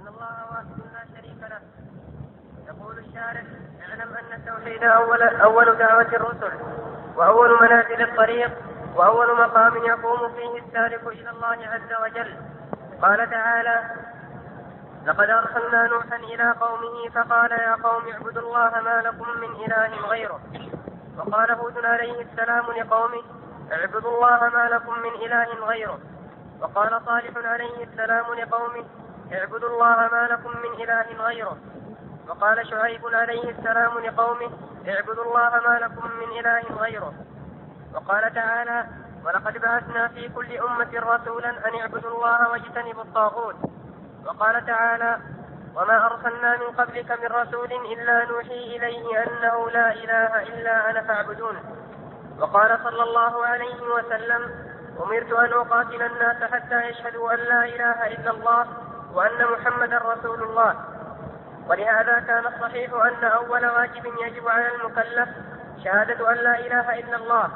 أن الله واحد لا شريك له. يقول الشارع اعلم أن التوحيد أول أول دعوة الرسل وأول منازل الطريق وأول مقام يقوم فيه السالك إلى الله عز وجل. قال تعالى لقد أرسلنا نوحا إلى قومه فقال يا قوم اعبدوا الله ما لكم من إله غيره. وقال هود عليه السلام لقومه اعبدوا الله ما لكم من إله غيره. وقال صالح عليه السلام لقومه اعبدوا الله ما لكم من إله غيره. وقال شعيب عليه السلام لقومه اعبدوا الله ما لكم من إله غيره. وقال تعالى ولقد بعثنا في كل أمة رسولا أن اعبدوا الله واجتنبوا الطاغوت. وقال تعالى وما أرسلنا من قبلك من رسول إلا نوحي إليه أنه لا إله إلا أنا فاعبدون. وقال صلى الله عليه وسلم أمرت أن أقاتل الناس حتى يشهدوا أن لا إله إلا الله وأن محمدا رسول الله. ولهذا كان الصحيح أن أول واجب يجب على المكلف شهادة أن لا إله إلا الله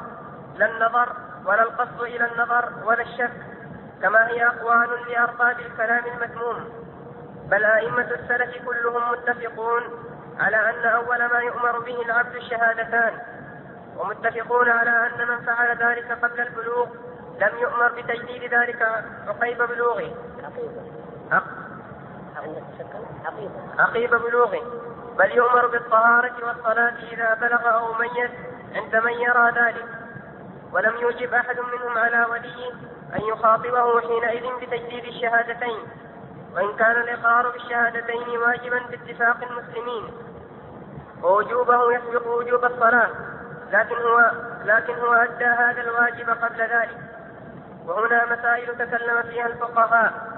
لا النظر ولا القصد إلى النظر ولا الشك كما هي أقوال لأرباب الكلام المذموم. بل أئمة السلف كلهم متفقون على أن أول ما يؤمر به العبد الشهادتان ومتفقون على أن من فعل ذلك قبل البلوغ لم يؤمر بتجديد ذلك عقيب بلوغه. عقيب بلوغه بل يؤمر بالطهارة والصلاة إذا بلغ أو ميز عند من يرى ذلك. ولم يوجب أحد منهم على وليه أن يخاطبه حينئذ بتجديد الشهادتين. وإن كان الإقرار بالشهادتين واجبا باتفاق المسلمين. ووجوبه يسبق وجوب الصلاة. لكن هو لكن هو أدى هذا الواجب قبل ذلك. وهنا مسائل تكلم فيها الفقهاء.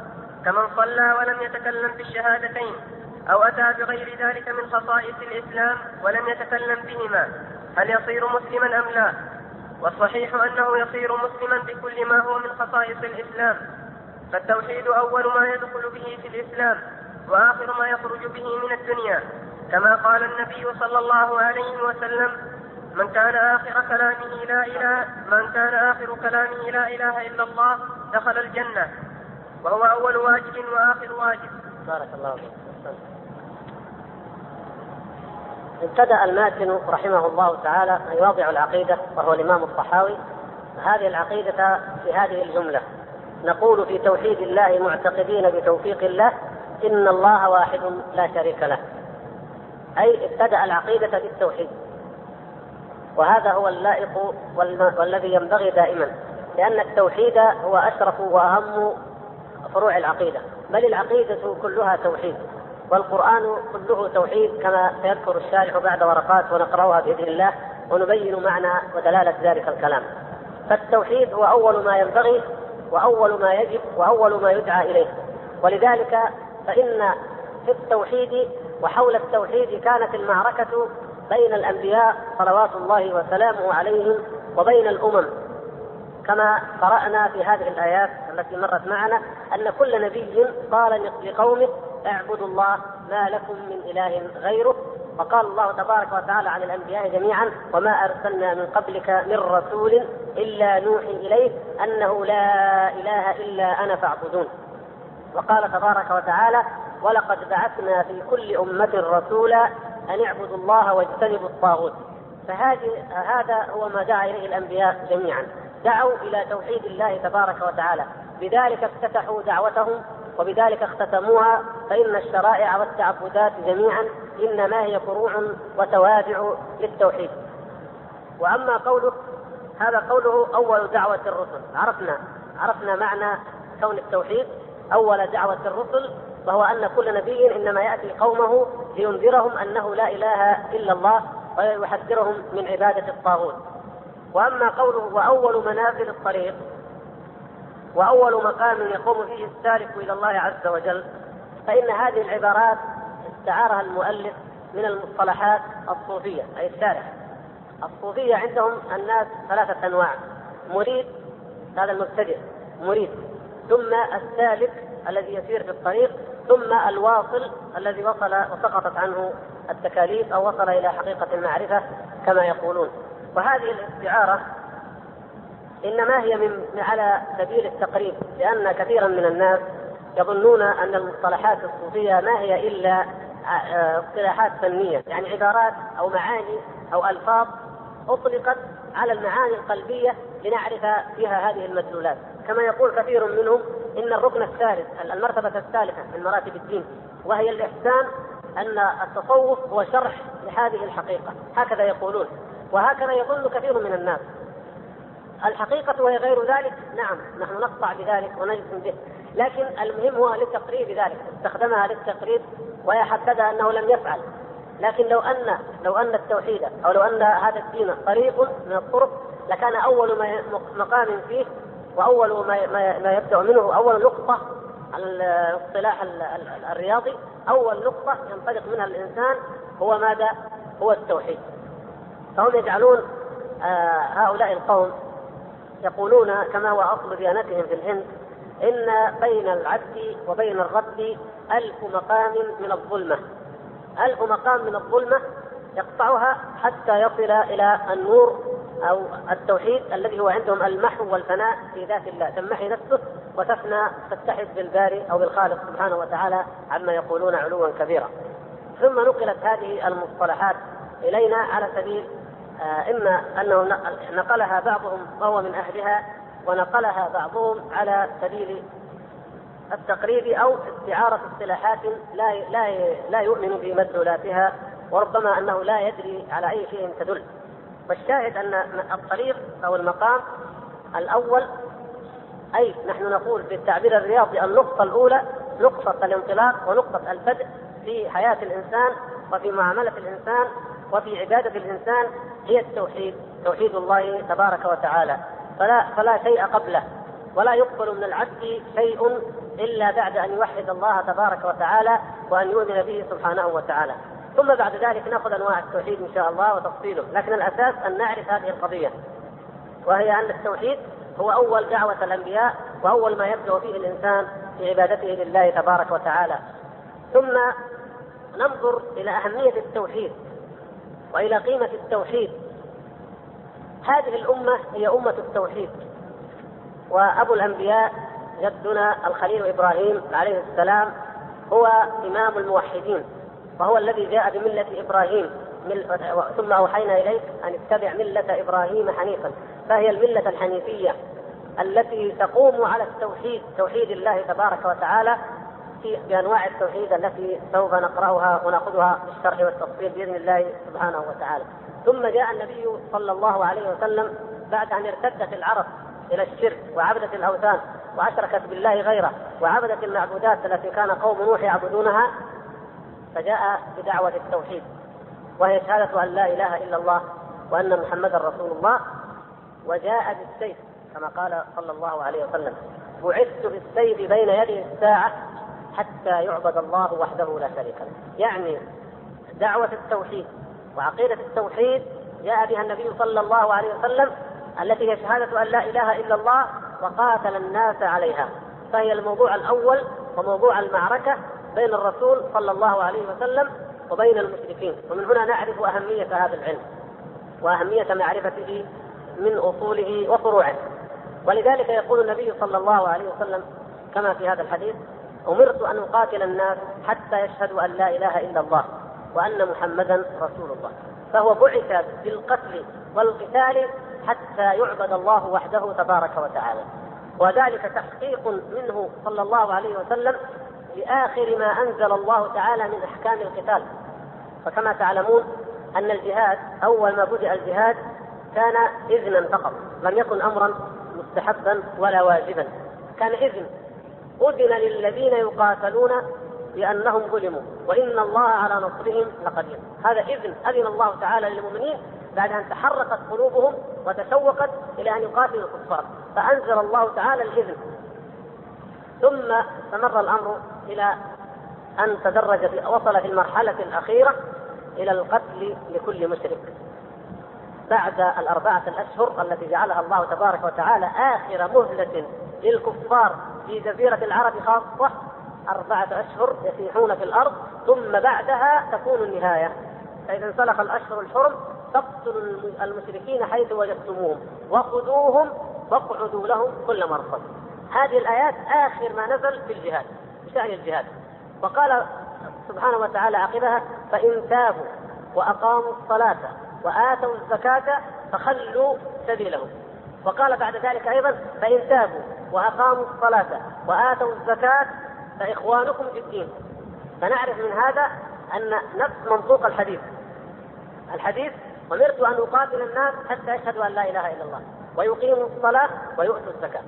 كمن صلى ولم يتكلم بالشهادتين أو أتى بغير ذلك من خصائص الإسلام ولم يتكلم بهما هل يصير مسلما أم لا؟ والصحيح أنه يصير مسلما بكل ما هو من خصائص الإسلام فالتوحيد أول ما يدخل به في الإسلام وآخر ما يخرج به من الدنيا كما قال النبي صلى الله عليه وسلم من كان آخر كلامه لا إله من كان آخر كلامه لا إله إلا الله دخل الجنة وهو أول واجب وآخر واجب. بارك الله فيك. ابتدأ الماتن رحمه الله تعالى يواضع العقيدة وهو الإمام الطحاوي. هذه العقيدة في هذه الجملة. نقول في توحيد الله معتقدين بتوفيق الله إن الله واحد لا شريك له. أي ابتدأ العقيدة بالتوحيد. وهذا هو اللائق والذي ينبغي دائما. لأن التوحيد هو أشرف وأهم فروع العقيدة بل العقيدة كلها توحيد والقرآن كله توحيد كما سيذكر الشارح بعد ورقات ونقرأها بإذن الله ونبين معنى ودلالة ذلك الكلام. فالتوحيد هو أول ما ينبغي وأول ما يجب وأول ما يدعى إليه. ولذلك فإن في التوحيد وحول التوحيد كانت المعركة بين الأنبياء صلوات الله وسلامه عليهم وبين الأمم. كما قرأنا في هذه الآيات التي مرت معنا أن كل نبي قال لقومه اعبدوا الله ما لكم من إله غيره وقال الله تبارك وتعالى عن الأنبياء جميعا وما أرسلنا من قبلك من رسول إلا نوحي إليه أنه لا إله إلا أنا فاعبدون. وقال تبارك وتعالى ولقد بعثنا في كل أمة رسولا أن اعبدوا الله واجتنبوا الطاغوت. فهذه هذا هو ما دعا إليه الأنبياء جميعا. دعوا إلى توحيد الله تبارك وتعالى. بذلك افتتحوا دعوتهم وبذلك اختتموها فإن الشرائع والتعبدات جميعا إنما هي فروع وتوابع للتوحيد. وأما قوله هذا قوله أول دعوة الرسل. عرفنا عرفنا معنى كون التوحيد. أول دعوة الرسل وهو أن كل نبي إنما يأتي قومه لينذرهم أنه لا إله إلا الله ويحذرهم من عبادة الطاغوت. وأما قوله وأول منازل الطريق وأول مقام يقوم فيه السالك إلى الله عز وجل فإن هذه العبارات استعارها المؤلف من المصطلحات الصوفية أي الشارح الصوفية عندهم الناس ثلاثة أنواع مريد هذا المبتدئ مريد. ثم السالك الذي يسير في الطريق ثم الواصل الذي وصل وسقطت عنه التكاليف أو وصل إلى حقيقة المعرفة كما يقولون. وهذه الاستعارة إنما هي من على سبيل التقريب لأن كثيرا من الناس يظنون أن المصطلحات الصوفية ما هي إلا آه، اصطلاحات فنية يعني عبارات أو معاني أو ألفاظ أطلقت على المعاني القلبية لنعرف فيها هذه المدلولات. كما يقول كثير منهم إن الركن الثالث المرتبة الثالثة من مراتب الدين وهي الإحسان أن التصوف هو شرح لهذه الحقيقة. هكذا يقولون. وهكذا يظن كثير من الناس. الحقيقة وهي غير ذلك؟ نعم نحن نقطع بذلك ونجزم به. لكن المهم هو للتقريب ذلك استخدمها للتقريب وهي حددها أنه لم يفعل. لكن لو أن لو أن التوحيد أو لو أن هذا الدين طريق من الطرق لكان أول ما مقام فيه وأول ما ما يبدأ منه أول نقطة الاصطلاح الرياضي أول نقطة ينطلق منها الإنسان هو ماذا؟ هو التوحيد. فهم يجعلون آه هؤلاء القوم يقولون كما هو أصل ديانتهم في الهند إن بين العبد وبين الرب ألف مقام من الظلمة. ألف مقام من الظلمة يقطعها حتى يصل إلى النور أو التوحيد الذي هو عندهم المحو والفناء في ذات الله. تمحي نفسه وتفنى تتحد بالباري أو بالخالق سبحانه وتعالى عما يقولون علوا كبيرا. ثم نقلت هذه المصطلحات إلينا على سبيل إما أنه نقلها بعضهم وهو من أهلها ونقلها بعضهم على سبيل التقريب أو استعارة اصطلاحات لا لا لا يؤمن بمدلولاتها وربما أنه لا يدري على أي شيء تدل. والشاهد أن الطريق أو المقام الأول أي نحن نقول بالتعبير الرياضي النقطة الأولى نقطة الانطلاق ونقطة البدء في حياة الإنسان وفي معاملة الإنسان وفي عبادة الإنسان هي التوحيد توحيد الله تبارك وتعالى. فلا فلا شيء قبله. ولا يقبل من العبد شيء إلا بعد أن يوحد الله تبارك وتعالى وأن يؤمن به سبحانه وتعالى. ثم بعد ذلك نأخذ أنواع التوحيد إن شاء الله وتفصيله. لكن الأساس أن نعرف هذه القضية. وهي أن التوحيد هو أول دعوة الأنبياء وأول ما يبدأ فيه الإنسان في عبادته لله تبارك وتعالى. ثم ننظر إلى أهمية التوحيد. وإلى قيمة التوحيد. هذه الأمة هي أمة التوحيد. وأبو الأنبياء جدنا الخليل إبراهيم عليه السلام هو إمام الموحدين وهو الذي جاء بملة إبراهيم. ثم أوحينا إليك أن اتبع ملة إبراهيم حنيفا. فهي الملة الحنيفية التي تقوم على التوحيد توحيد الله تبارك وتعالى بأنواع التوحيد التي سوف نقرأها ونأخذها بالشرح والتفصيل بإذن الله سبحانه وتعالى. ثم جاء النبي صلى الله عليه وسلم بعد أن ارتدت العرب إلى الشرك وعبدت الأوثان وأشركت بالله غيره وعبدت المعبودات التي كان قوم نوح يعبدونها فجاء بدعوة التوحيد وهي شهادة أن لا إله إلا الله وأن محمدا رسول الله وجاء بالسيف كما قال صلى الله عليه وسلم. بعثت بالسيف بين يدي الساعة حتى يعبد الله وحده لا شريك له. يعني دعوة التوحيد وعقيدة التوحيد جاء بها النبي صلى الله عليه وسلم التي هي شهادة أن لا إله إلا الله وقاتل الناس عليها. فهي الموضوع الأول وموضوع المعركة بين الرسول صلى الله عليه وسلم وبين المشركين. ومن هنا نعرف أهمية هذا العلم وأهمية معرفته من أصوله وفروعه. ولذلك يقول النبي صلى الله عليه وسلم كما في هذا الحديث أمرت أن أقاتل الناس حتى يشهدوا أن لا إله إلا الله وأن محمدا رسول الله. فهو بعث بالقتل والقتال حتى يعبد الله وحده تبارك وتعالى. وذلك تحقيق منه صلى الله عليه وسلم لآخر ما أنزل الله تعالى من أحكام القتال. فكما تعلمون أن الجهاد أول ما بدأ الجهاد كان إذنا فقط لم يكن أمرا مستحبا ولا واجبا. كان إذن أذن للذين يقاتلون بأنهم ظلموا وإن الله على نصرهم لقدير. هذا إذن أذن الله تعالى للمؤمنين بعد أن تحركت قلوبهم وتشوقت إلى أن يقاتلوا الكفار. فأنزل الله تعالى الإذن. ثم استمر الأمر إلى أن تدرج وصل في المرحلة الأخيرة إلى القتل لكل مشرك. بعد الأربعة الأشهر التي جعلها الله تبارك وتعالى آخر مهلة للكفار في جزيرة العرب خاصة أربعة أشهر يسيحون في الأرض ثم بعدها تكون النهاية. فإذا انسلخ الأشهر الحرم فاقتلوا المشركين حيث وجدتموهم وخذوهم واقعدوا لهم كل مرصد. هذه الآيات آخر ما نزل في الجهاد بشأن الجهاد. وقال سبحانه وتعالى عقبها فإن تابوا وأقاموا الصلاة وآتوا الزكاة فخلوا سبيلهم. وقال بعد ذلك أيضا فإن تابوا وأقاموا الصلاة وآتوا الزكاة فإخوانكم في الدين. فنعرف من هذا أن نفس منطوق الحديث. الحديث أمرت أن أقاتل الناس حتى يشهدوا أن لا إله إلا الله. ويقيموا الصلاة ويؤتوا الزكاة.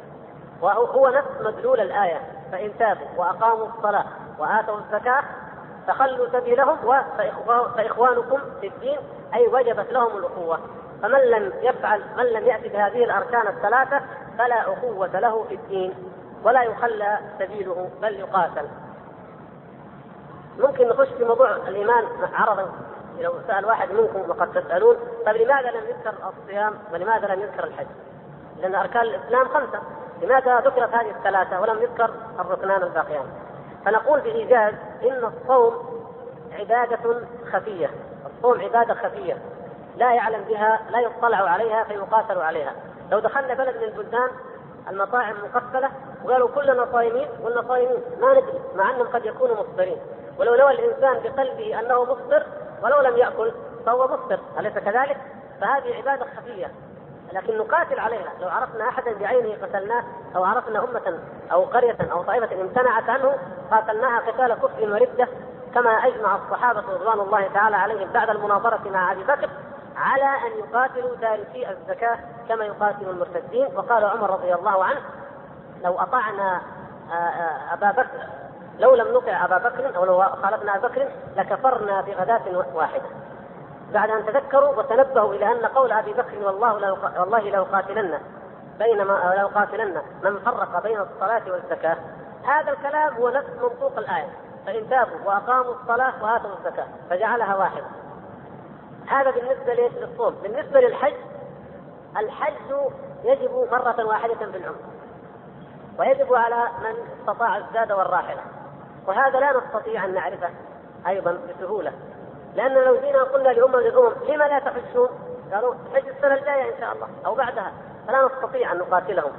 وهو نفس مدلول الآية. فإن تابوا وأقاموا الصلاة وآتوا الزكاة فخلوا سبيلهم فإخوانكم في الدين أي وجبت لهم الأخوة فمن لم يفعل من لم يأتي بهذه الأركان الثلاثة فلا أخوة له في الدين ولا يخلى سبيله بل يقاتل ممكن نخش في موضوع الإيمان عرضا لو سأل واحد منكم وقد تسألون طيب لماذا لم يذكر الصيام ولماذا لم يذكر الحج؟ لأن أركان الإسلام خمسة لماذا ذكرت هذه الثلاثة ولم يذكر الركنان الباقيان؟ فنقول بإيجاز إن الصوم عبادة خفية. الصوم عبادة خفية. لا يعلم بها لا يطلع عليها فيقاتل عليها. لو دخلنا بلد من البلدان المطاعم مقفلة وقالوا كلنا صايمين قلنا صايمين. ما ندري مع أنهم قد يكونوا مفطرين. ولو نوى الإنسان بقلبه أنه مفطر ولو لم يأكل فهو مفطر. أليس كذلك؟ فهذه عبادة خفية. لكن نقاتل عليها. لو عرفنا أحدا بعينه قتلناه أو عرفنا أمة أو قرية أو طائفة امتنعت عنه قاتلناها قتال كفر وردة كما أجمع الصحابة رضوان الله تعالى عليهم بعد المناظرة مع أبي بكر على أن يقاتلوا تاركي الزكاة كما يقاتل المرتدين. وقال عمر رضي الله عنه لو أطعنا آه، آه، أبا بكر لو لم نطع أبا بكر أو لو خالفنا أبا بكر لكفرنا بغداة واحدة. بعد أن تذكروا وتنبهوا إلى أن قول أبي بكر والله لو والله لأقاتلن بينما لأقاتلن من فرق بين الصلاة والزكاة. هذا الكلام هو نفس منطوق الآية. فإن تابوا وأقاموا الصلاة وآتوا الزكاة فجعلها واحدة. هذا بالنسبة للصوم. بالنسبة للحج الحج يجب مرة واحدة في العمر. ويجب على من استطاع الزاد والراحلة. وهذا لا نستطيع أن نعرفه أيضا بسهولة. لأن لو جينا قلنا لأمة من الأمم لما لا تحجون؟ قالوا حج السنة الجاية إن شاء الله أو بعدها. فلا نستطيع أن نقاتلهم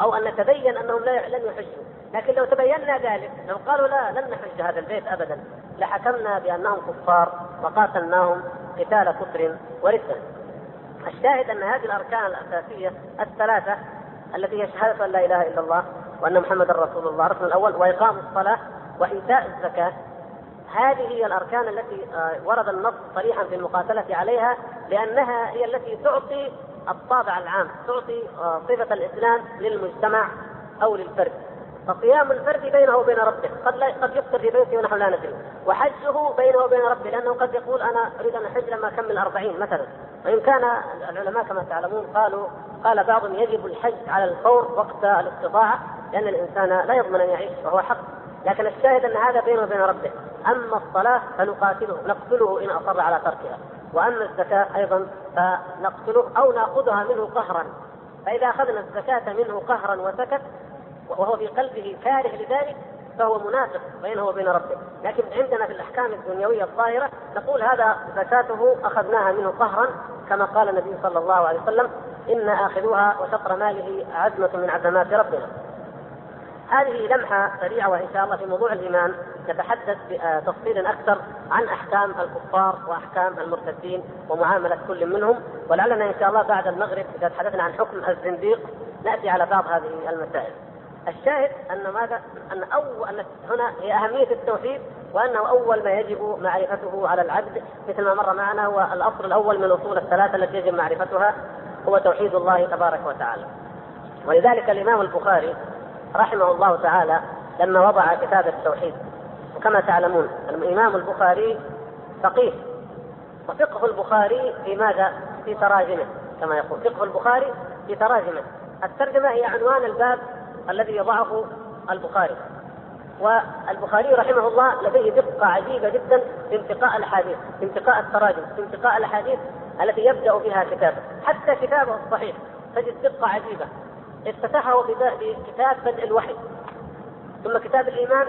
أو أن نتبين أنهم لا لن يحجوا. لكن لو تبينا ذلك لو قالوا لا لن نحج هذا البيت أبدا لحكمنا بأنهم كفار وقاتلناهم قتال كفر وردة الشاهد أن هذه الأركان الأساسية الثلاثة التي هي شهادة أن لا إله إلا الله وأن محمدا رسول الله الركن الأول وإقام الصلاة وإيتاء الزكاة. هذه هي الأركان التي آه، ورد النص صريحا في المقاتلة عليها لأنها هي التي تعطي الطابع العام، تعطي آه، صفة الإسلام للمجتمع أو للفرد. فصيام الفرد بينه وبين ربه، قد لا قد يفطر في بيته ونحن لا ندري، وحجه بينه وبين ربه لأنه قد يقول أنا أريد أن أحج لما اكمل أربعين مثلا، وإن كان العلماء كما تعلمون قالوا قال بعضهم يجب الحج على الفور وقت الاستطاعة لأن الإنسان لا يضمن أن يعيش وهو حق. لكن الشاهد أن هذا بينه وبين ربه. أما الصلاة فنقاتله نقتله إن أصر على تركها. وأما الزكاة أيضا فنقتله أو نأخذها منه قهرا. فإذا أخذنا الزكاة منه قهرا وسكت وهو في قلبه كاره لذلك فهو منافق بينه وبين ربه، لكن عندنا في الأحكام الدنيوية الظاهرة نقول هذا زكاته أخذناها منه قهرا كما قال النبي صلى الله عليه وسلم إن آخذوها وشطر ماله عزمة من عزمات ربنا. هذه لمحة سريعة وإن شاء الله في موضوع الإيمان نتحدث بتفصيل أكثر عن أحكام الكفار وأحكام المرتدين ومعاملة كل منهم ولعلنا إن شاء الله بعد المغرب إذا تحدثنا عن حكم الزنديق نأتي على بعض هذه المسائل. الشاهد أن ماذا؟ أن أول أن هنا هي أهمية التوحيد وأنه أول ما يجب معرفته على العبد مثل ما مر معنا هو الأصل الأول من الأصول الثلاثة التي يجب معرفتها هو توحيد الله تبارك وتعالى. ولذلك الإمام البخاري رحمه الله تعالى لما وضع كتاب التوحيد. وكما تعلمون الإمام البخاري فقيه. وفقه البخاري في ماذا؟ في تراجمه كما يقول. فقه البخاري في تراجمه. الترجمة هي عنوان الباب الذي يضعه البخاري. والبخاري رحمه الله لديه دقة عجيبة جدا في انتقاء الأحاديث في انتقاء التراجم في انتقاء الأحاديث التي يبدأ بها كتابه. حتى كتابه الصحيح تجد دقة عجيبة. افتتحه بكتاب بدء الوحي ثم كتاب الإيمان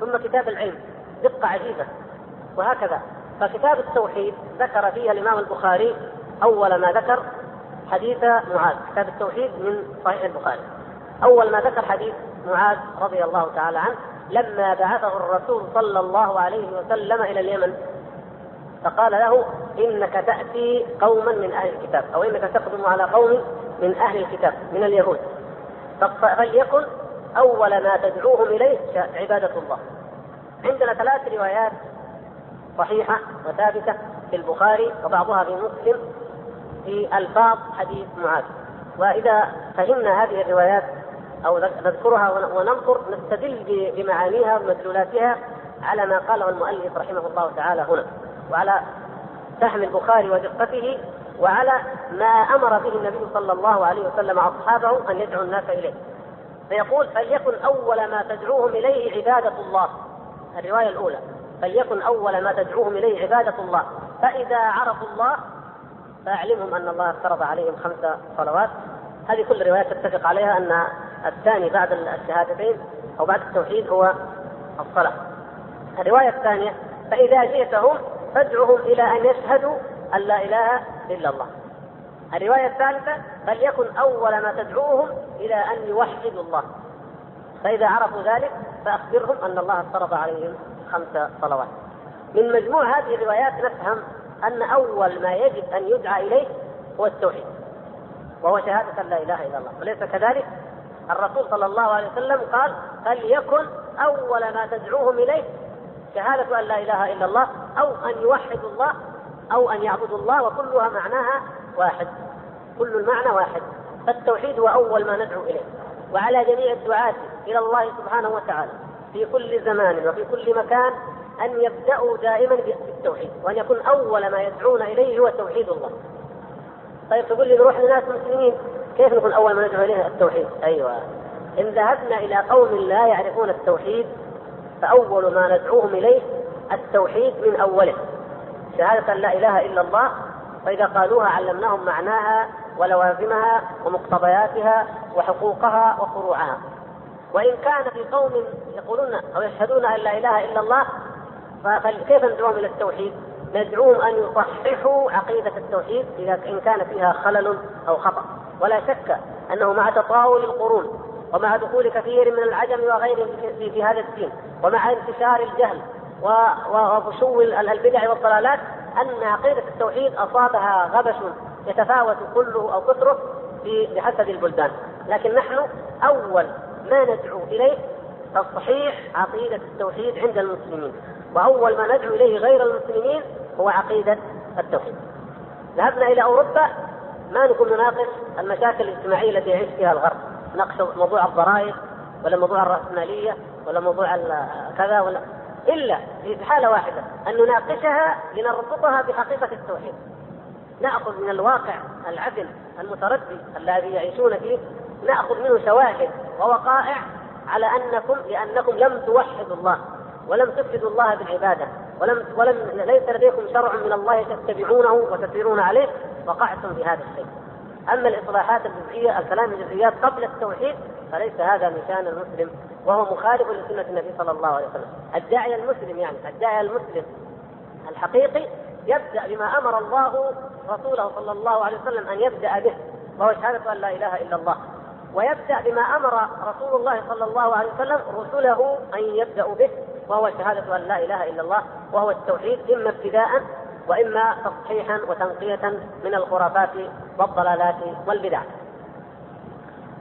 ثم كتاب العلم. دقة عجيبة. وهكذا. فكتاب التوحيد ذكر فيها الإمام البخاري أول ما ذكر حديث معاذ. كتاب التوحيد من صحيح البخاري. أول ما ذكر حديث معاذ رضي الله تعالى عنه لما بعثه الرسول صلى الله عليه وسلم إلى اليمن فقال له إنك تأتي قوما من أهل الكتاب أو إنك تقدم على قوم من أهل الكتاب من اليهود. فليكن أول ما تدعوهم إليه عبادة الله. عندنا ثلاث روايات صحيحة وثابتة في البخاري وبعضها في مسلم في ألفاظ حديث معاذ. وإذا فهمنا هذه الروايات أو نذكرها وننظر نستدل بمعانيها ومدلولاتها على ما قاله المؤلف رحمه الله تعالى هنا. وعلى فهم البخاري ودقته وعلى ما أمر به النبي صلى الله عليه وسلم أصحابه أن يدعوا الناس إليه. فيقول فليكن أول ما تدعوهم إليه عبادة الله. الرواية الأولى فليكن أول ما تدعوهم إليه عبادة الله، فإذا عرفوا الله فأعلمهم أن الله افترض عليهم خمس صلوات. هذه كل الروايات تتفق عليها أن الثاني بعد الشهادتين أو بعد التوحيد هو الصلاة. الرواية الثانية فإذا جئتهم فادعهم إلى أن يشهدوا أن لا إله إلا الله. الرواية الثالثة فليكن أول ما تدعوهم إلى أن يوحدوا الله. فإذا عرفوا ذلك فأخبرهم أن الله افترض عليهم خمس صلوات. من مجموع هذه الروايات نفهم أن أول ما يجب أن يدعى إليه هو التوحيد. وهو شهادة ان لا إله إلا الله، وليس كذلك؟ الرسول صلى الله عليه وسلم قال فليكن أول ما تدعوهم إليه شهادة أن لا إله إلا الله أو أن يوحدوا الله أو أن يعبدوا الله وكلها معناها واحد. كل المعنى واحد. فالتوحيد هو أول ما ندعو إليه. وعلى جميع الدعاة إلى الله سبحانه وتعالى. في كل زمان وفي كل مكان أن يبدأوا دائما بالتوحيد. وأن يكون أول ما يدعون إليه هو توحيد الله. طيب تقول لي نروح لناس مسلمين كيف نكون أول ما ندعو إليه التوحيد؟ أيوة. إن ذهبنا إلى قوم لا يعرفون التوحيد فأول ما ندعوهم إليه التوحيد من أوله. شهادة لا إله إلا الله فإذا قالوها علمناهم معناها ولوازمها ومقتضياتها وحقوقها وفروعها وإن كان في قوم يقولون أو يشهدون أن لا إله إلا الله فكيف ندعوهم إلى التوحيد؟ ندعوهم أن يصححوا عقيدة التوحيد إذا إن كان فيها خلل أو خطأ ولا شك أنه مع تطاول القرون ومع دخول كثير من العجم وغيرهم في هذا الدين ومع انتشار الجهل وفشو البدع والضلالات أن عقيدة التوحيد أصابها غبش يتفاوت كله أو كثره بحسب البلدان، لكن نحن أول ما ندعو إليه تصحيح عقيدة التوحيد عند المسلمين، وأول ما ندعو إليه غير المسلمين هو عقيدة التوحيد. ذهبنا إلى أوروبا ما نكون نناقش المشاكل الاجتماعية التي يعيش فيها الغرب، نقش موضوع الضرائب ولا موضوع الرأسمالية ولا موضوع كذا ولا إلا في حالة واحدة أن نناقشها لنربطها بحقيقة التوحيد نأخذ من الواقع العدل المتردي الذي يعيشون فيه نأخذ منه شواهد ووقائع على أنكم لأنكم لم توحدوا الله ولم تفردوا الله بالعبادة ولم ولم ليس لديكم شرع من الله تتبعونه وتسيرون عليه وقعتم في هذا الشيء. أما الإصلاحات الجزئية الكلام الجزئيات قبل التوحيد فليس هذا من شان المسلم وهو مخالف لسنة النبي صلى الله عليه وسلم. الداعيه المسلم يعني الداعيه المسلم الحقيقي يبدأ بما أمر الله رسوله صلى الله عليه وسلم أن يبدأ به وهو شهادة أن لا إله إلا الله. ويبدأ بما أمر رسول الله صلى الله عليه وسلم رسله أن يبداوا به وهو شهادة أن لا إله إلا الله وهو التوحيد إما ابتداء وإما تصحيحا وتنقية من الخرافات والضلالات والبدع.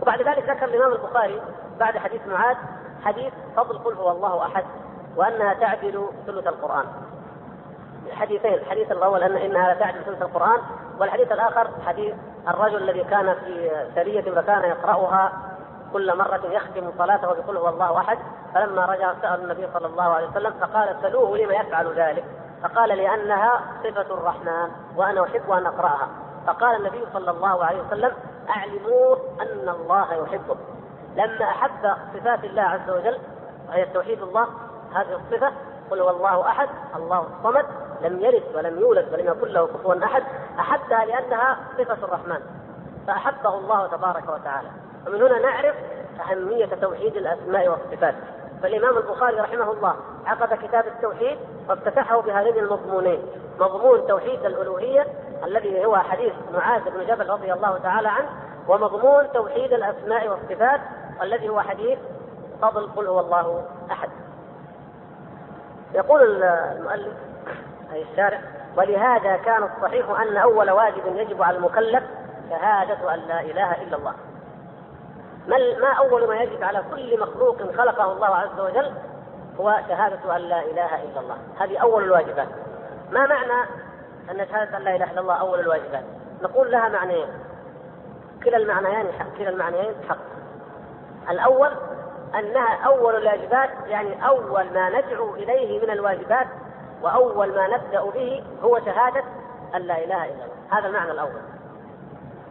وبعد ذلك ذكر الإمام البخاري بعد حديث معاذ حديث فضل قل هو الله أحد وأنها تعدل ثلث القرآن. حديثين، الحديث الأول ان إنها لا تعدل ثلث القرآن والحديث الآخر حديث الرجل الذي كان في سرية فكان يقرأها كل مرة يختم صلاته بقل هو الله أحد فلما رجع سأل النبي صلى الله عليه وسلم فقال سلوه لما يفعل ذلك فقال لأنها صفة الرحمن وأنا أحب أن أقرأها فقال النبي صلى الله عليه وسلم أعلموه أن الله يحبه لما أحب صفات الله عز وجل وهي توحيد الله هذه الصفة قل هو الله أحد الله الصمد لم يلد ولم يولد ولم يكن له كفوا أحد أحبها لأنها صفة الرحمن فأحبه الله تبارك وتعالى. ومن هنا نعرف أهمية توحيد الأسماء والصفات. فالإمام البخاري رحمه الله عقد كتاب التوحيد وافتتحه بهذين المضمونين. مضمون توحيد الألوهية الذي هو حديث معاذ بن جبل رضي الله تعالى عنه ومضمون توحيد الأسماء والصفات الذي هو حديث فضل قل هو الله أحد. يقول المؤلف أي الشارع ولهذا كان الصحيح أن أول واجب يجب على المكلف شهادة أن لا إله إلا الله. ما ما أول ما يجب على كل مخلوق خلقه الله عز وجل هو شهادة أن لا إله إلا الله. هذه أول الواجبات. ما معنى أن شهادة أن لا إله إلا الله أول الواجبات؟ نقول لها معنيين. كلا المعنيين حق كلا المعنيين حق. الأول أنها أول الواجبات يعني أول ما ندعو إليه من الواجبات وأول ما نبدأ به هو شهادة أن لا إله إلا الله. هذا المعنى الأول.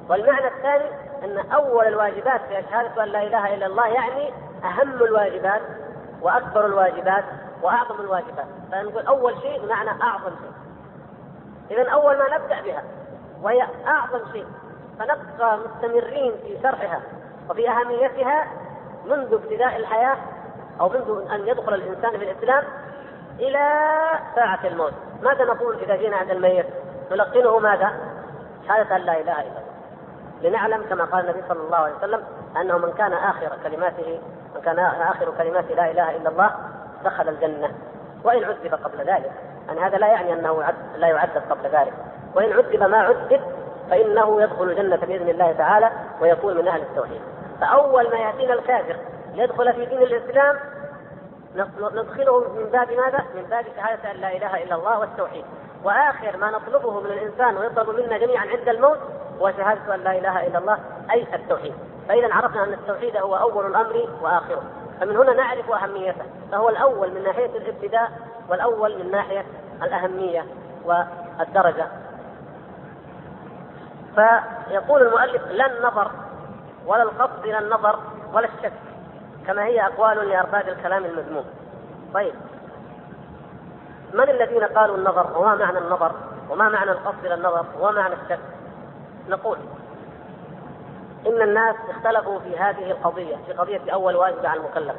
والمعنى الثاني أن أول الواجبات في شهاده أن لا إله إلا الله يعني أهم الواجبات وأكبر الواجبات وأعظم الواجبات. فنقول أول شيء بمعنى أعظم شيء. اذا أول ما نبدأ بها وهي أعظم شيء فنبقى مستمرين في شرحها وفي أهميتها منذ ابتداء الحياة أو منذ أن يدخل الإنسان في الإسلام إلى ساعة الموت. ماذا نقول إذا جينا عند الميت؟ نلقنه ماذا؟ شهادة أن لا إله إلا الله. لنعلم كما قال النبي صلى الله عليه وسلم أنه من كان آخر كلماته من كان آخر كلمات لا إله إلا الله دخل الجنة. وإن عذب قبل ذلك. يعني هذا لا يعني أنه لا يعذب قبل ذلك. وإن عذب ما عذب فإنه يدخل الجنة بإذن الله تعالى ويكون من أهل التوحيد. فأول ما يأتينا الكافر ليدخل في دين الإسلام ندخله من باب ماذا؟ من باب شهادة أن لا إله إلا الله والتوحيد. وآخر ما نطلبه من الإنسان ويطلب منا جميعا عند الموت هو شهاده أن لا إله إلا الله أي التوحيد. فإذا عرفنا أن التوحيد هو أول الأمر وآخره. فمن هنا نعرف أهميته. فهو الأول من ناحية الابتداء والأول من ناحية الأهمية والدرجة. فيقول المؤلف لا النظر ولا القصد إلى النظر ولا الشك كما هي أقوال لأرباب الكلام المذموم. طيب. من الذين قالوا النظر؟ وما معنى النظر؟ وما معنى القصد إلى النظر؟ وما معنى الشك؟ نقول إن الناس اختلفوا في هذه القضية في قضية أول واجب على المكلف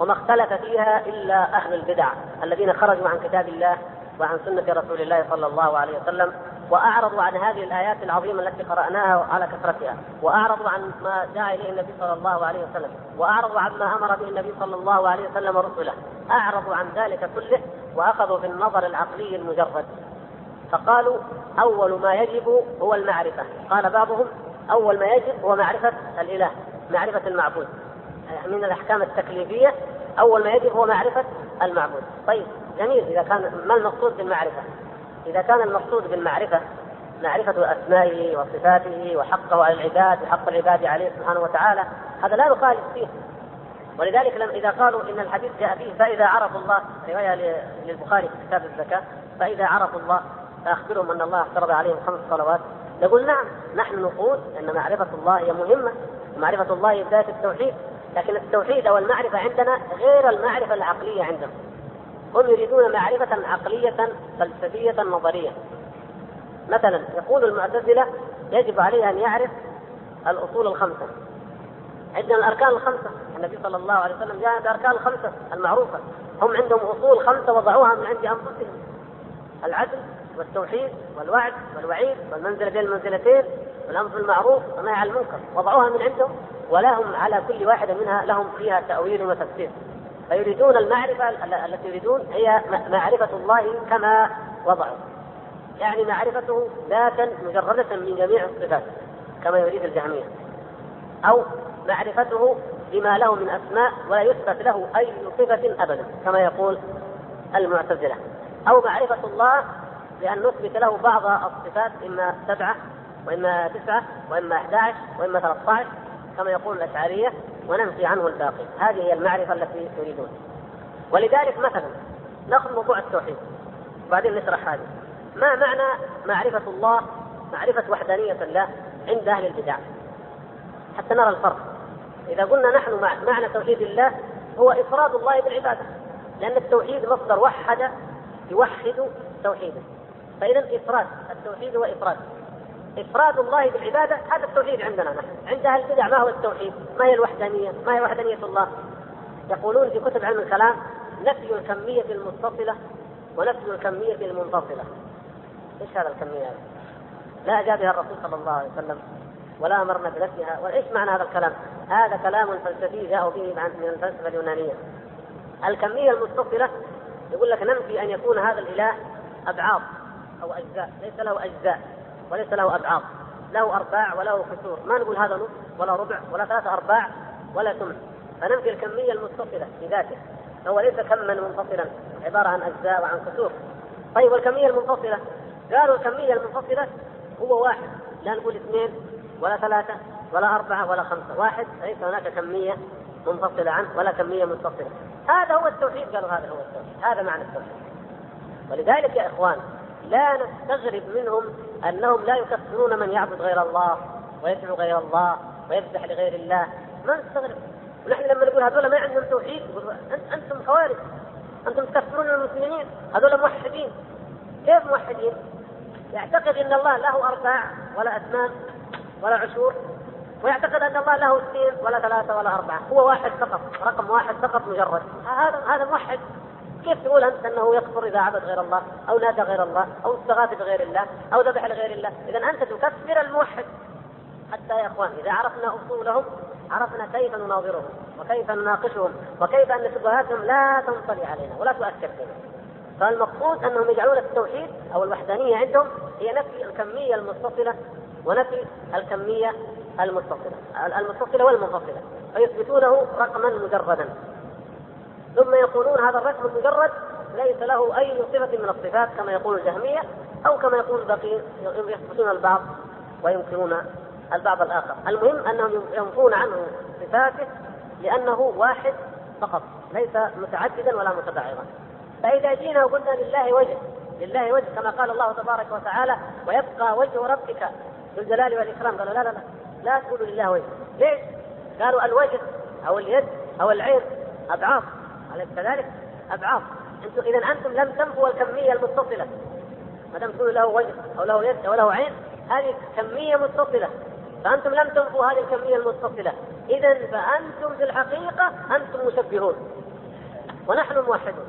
وما اختلف فيها إلا أهل البدع الذين خرجوا عن كتاب الله وعن سنة رسول الله صلى الله عليه وسلم وأعرضوا عن هذه الآيات العظيمة التي قرأناها على كثرتها وأعرضوا عن ما جاء إليه النبي صلى الله عليه وسلم وأعرضوا عن ما أمر به النبي صلى الله عليه وسلم ورسله أعرضوا عن ذلك كله وأخذوا في النظر العقلي المجرد. فقالوا أول ما يجب هو المعرفة. قال بعضهم أول ما يجب هو معرفة الإله معرفة المعبود. من الأحكام التكليفية أول ما يجب هو معرفة المعبود. طيب جميل. إذا كان ما المقصود بالمعرفة؟ إذا كان المقصود بالمعرفة معرفة أسمائه وصفاته وحقه على العباد وحق العباد عليه سبحانه وتعالى هذا لا نخالف فيه. ولذلك لم إذا قالوا إن الحديث جاء فيه فإذا عرفوا الله رواية للبخاري في كتاب الزكاة فإذا عرفوا الله فأخبرهم أن الله افترض عليهم خمس صلوات. نقول نعم نحن نقول أن معرفة الله هي مهمة. معرفة الله بداية التوحيد. لكن التوحيد أو المعرفة عندنا غير المعرفة العقلية عندهم. هم يريدون معرفة عقلية فلسفية نظرية. مثلا يقول المعتزلة يجب عليه أن يعرف الأصول الخمسة. عندنا الأركان الخمسة. النبي صلى الله عليه وسلم جاء الأركان الخمسة المعروفة. هم عندهم أصول خمسة وضعوها من عند أنفسهم. العدل والتوحيد والوعد والوعيد والمنزلة بين المنزلتين والأمر بالمعروف والنهي عن المنكر وضعوها من عندهم ولهم على كل واحدة منها لهم فيها تأويل وتفسير. فيريدون المعرفة التي يريدون هي معرفة الله كما وضعوا. يعني معرفته ذاتا مجردة من جميع الصفات كما يريد الجهمية أو معرفته بما له من أسماء ولا يثبت له أي صفة أبدا كما يقول المعتزلة. أو معرفة الله بأن نثبت له بعض الصفات إما سبعة وإما تسعة وإما 11 وإما 13 كما يقول الأشعرية وننفي عنه الباقي. هذه هي المعرفة التي يريدون ولذلك مثلا نأخذ موضوع التوحيد. وبعدين نشرح هذه. ما معنى معرفة الله معرفة وحدانية الله عند أهل البدع؟ حتى نرى الفرق. إذا قلنا نحن معنى توحيد الله هو إفراد الله بالعبادة. لأن التوحيد مصدر وحد يوحد توحيده. فإذا إفراد التوحيد هو إفراد. إفراد الله بالعبادة هذا التوحيد عندنا نحن. عند أهل البدع ما هو التوحيد؟ ما هي الوحدانية؟ ما هي وحدانية الله؟ يقولون في كتب علم الكلام نفي الكمية المتصلة ونفي الكمية المنفصلة. إيش هذا الكمية هذا؟ لا جاء بها الرسول صلى الله عليه وسلم ولا أمرنا بنفيها. وإيش معنى هذا الكلام؟ هذا كلام فلسفي جاءوا به من الفلسفة اليونانية. الكمية المتصلة يقول لك ننفي أن يكون هذا الإله أبعاض. أو أجزاء ليس له أجزاء وليس له أبعاض له أرباع وله كسور ما نقول هذا نصف ولا ربع ولا ثلاثة أرباع ولا ثمن. فننفي الكمية المتصلة في ذاته. هو ليس كما منفصلا عبارة عن أجزاء وعن كسور طيب والكمية المنفصلة؟ قالوا الكمية المنفصلة هو واحد. لا نقول اثنين ولا ثلاثة ولا أربعة ولا خمسة. واحد ليس هناك كمية منفصلة عنه ولا كمية متصلة. هذا هو التوحيد قالوا هذا هو التوحيد. هذا معنى التوحيد. ولذلك يا إخوان لا نستغرب منهم أنهم لا يكفرون من يعبد غير الله ويدعو غير الله ويذبح لغير الله. ما نستغرب. ونحن لما نقول هذول ما عندهم توحيد أنتم خوارج. أنتم تكفرون المسلمين. هذول موحدين. كيف موحدين؟ يعتقد أن الله له أرباع ولا أثمان ولا عشور ويعتقد أن الله له اثنين ولا ثلاثة ولا أربعة. هو واحد فقط رقم واحد فقط مجرد. هذا هذا موحد. كيف تقول أنت أنه يكفر إذا عبد غير الله أو نادى غير الله أو استغاث بغير الله أو ذبح لغير الله؟ اذا أنت تكفر الموحد. حتى يا إخوان إذا عرفنا أصولهم عرفنا كيف نناظرهم وكيف نناقشهم وكيف أن شبهاتهم لا تنطلي علينا ولا تؤثر فينا. فالمقصود أنهم يجعلون التوحيد أو الوحدانية عندهم هي نفي الكمية المتصلة ونفي الكمية المتصلة المتصلة والمنفصلة فيثبتونه رقما مجردا. ثم يقولون هذا الرقم المجرد ليس له أي صفة من الصفات كما يقول الجهمية أو كما يقول الباقي يثبتون البعض وينكرون البعض الآخر. المهم أنهم ينفون عنه صفاته لأنه واحد فقط ليس متعددا ولا متبعضا فإذا جينا وقلنا لله وجه لله وجه كما قال الله تبارك وتعالى ويبقى وجه ربك ذو الجلال والإكرام. قالوا لا لا لا لا تقولوا لله وجه. ليش؟ قالوا الوجه أو اليد أو العين أضعاف. أليس كذلك؟ اضعاف أنتم إذا أنتم لم تنفوا الكمية المتصلة. ما دام له وجه أو له يد أو له عين هذه كمية متصلة. فأنتم لم تنفوا هذه الكمية المتصلة. إذا فأنتم في الحقيقة أنتم مشبهون. ونحن موحدون.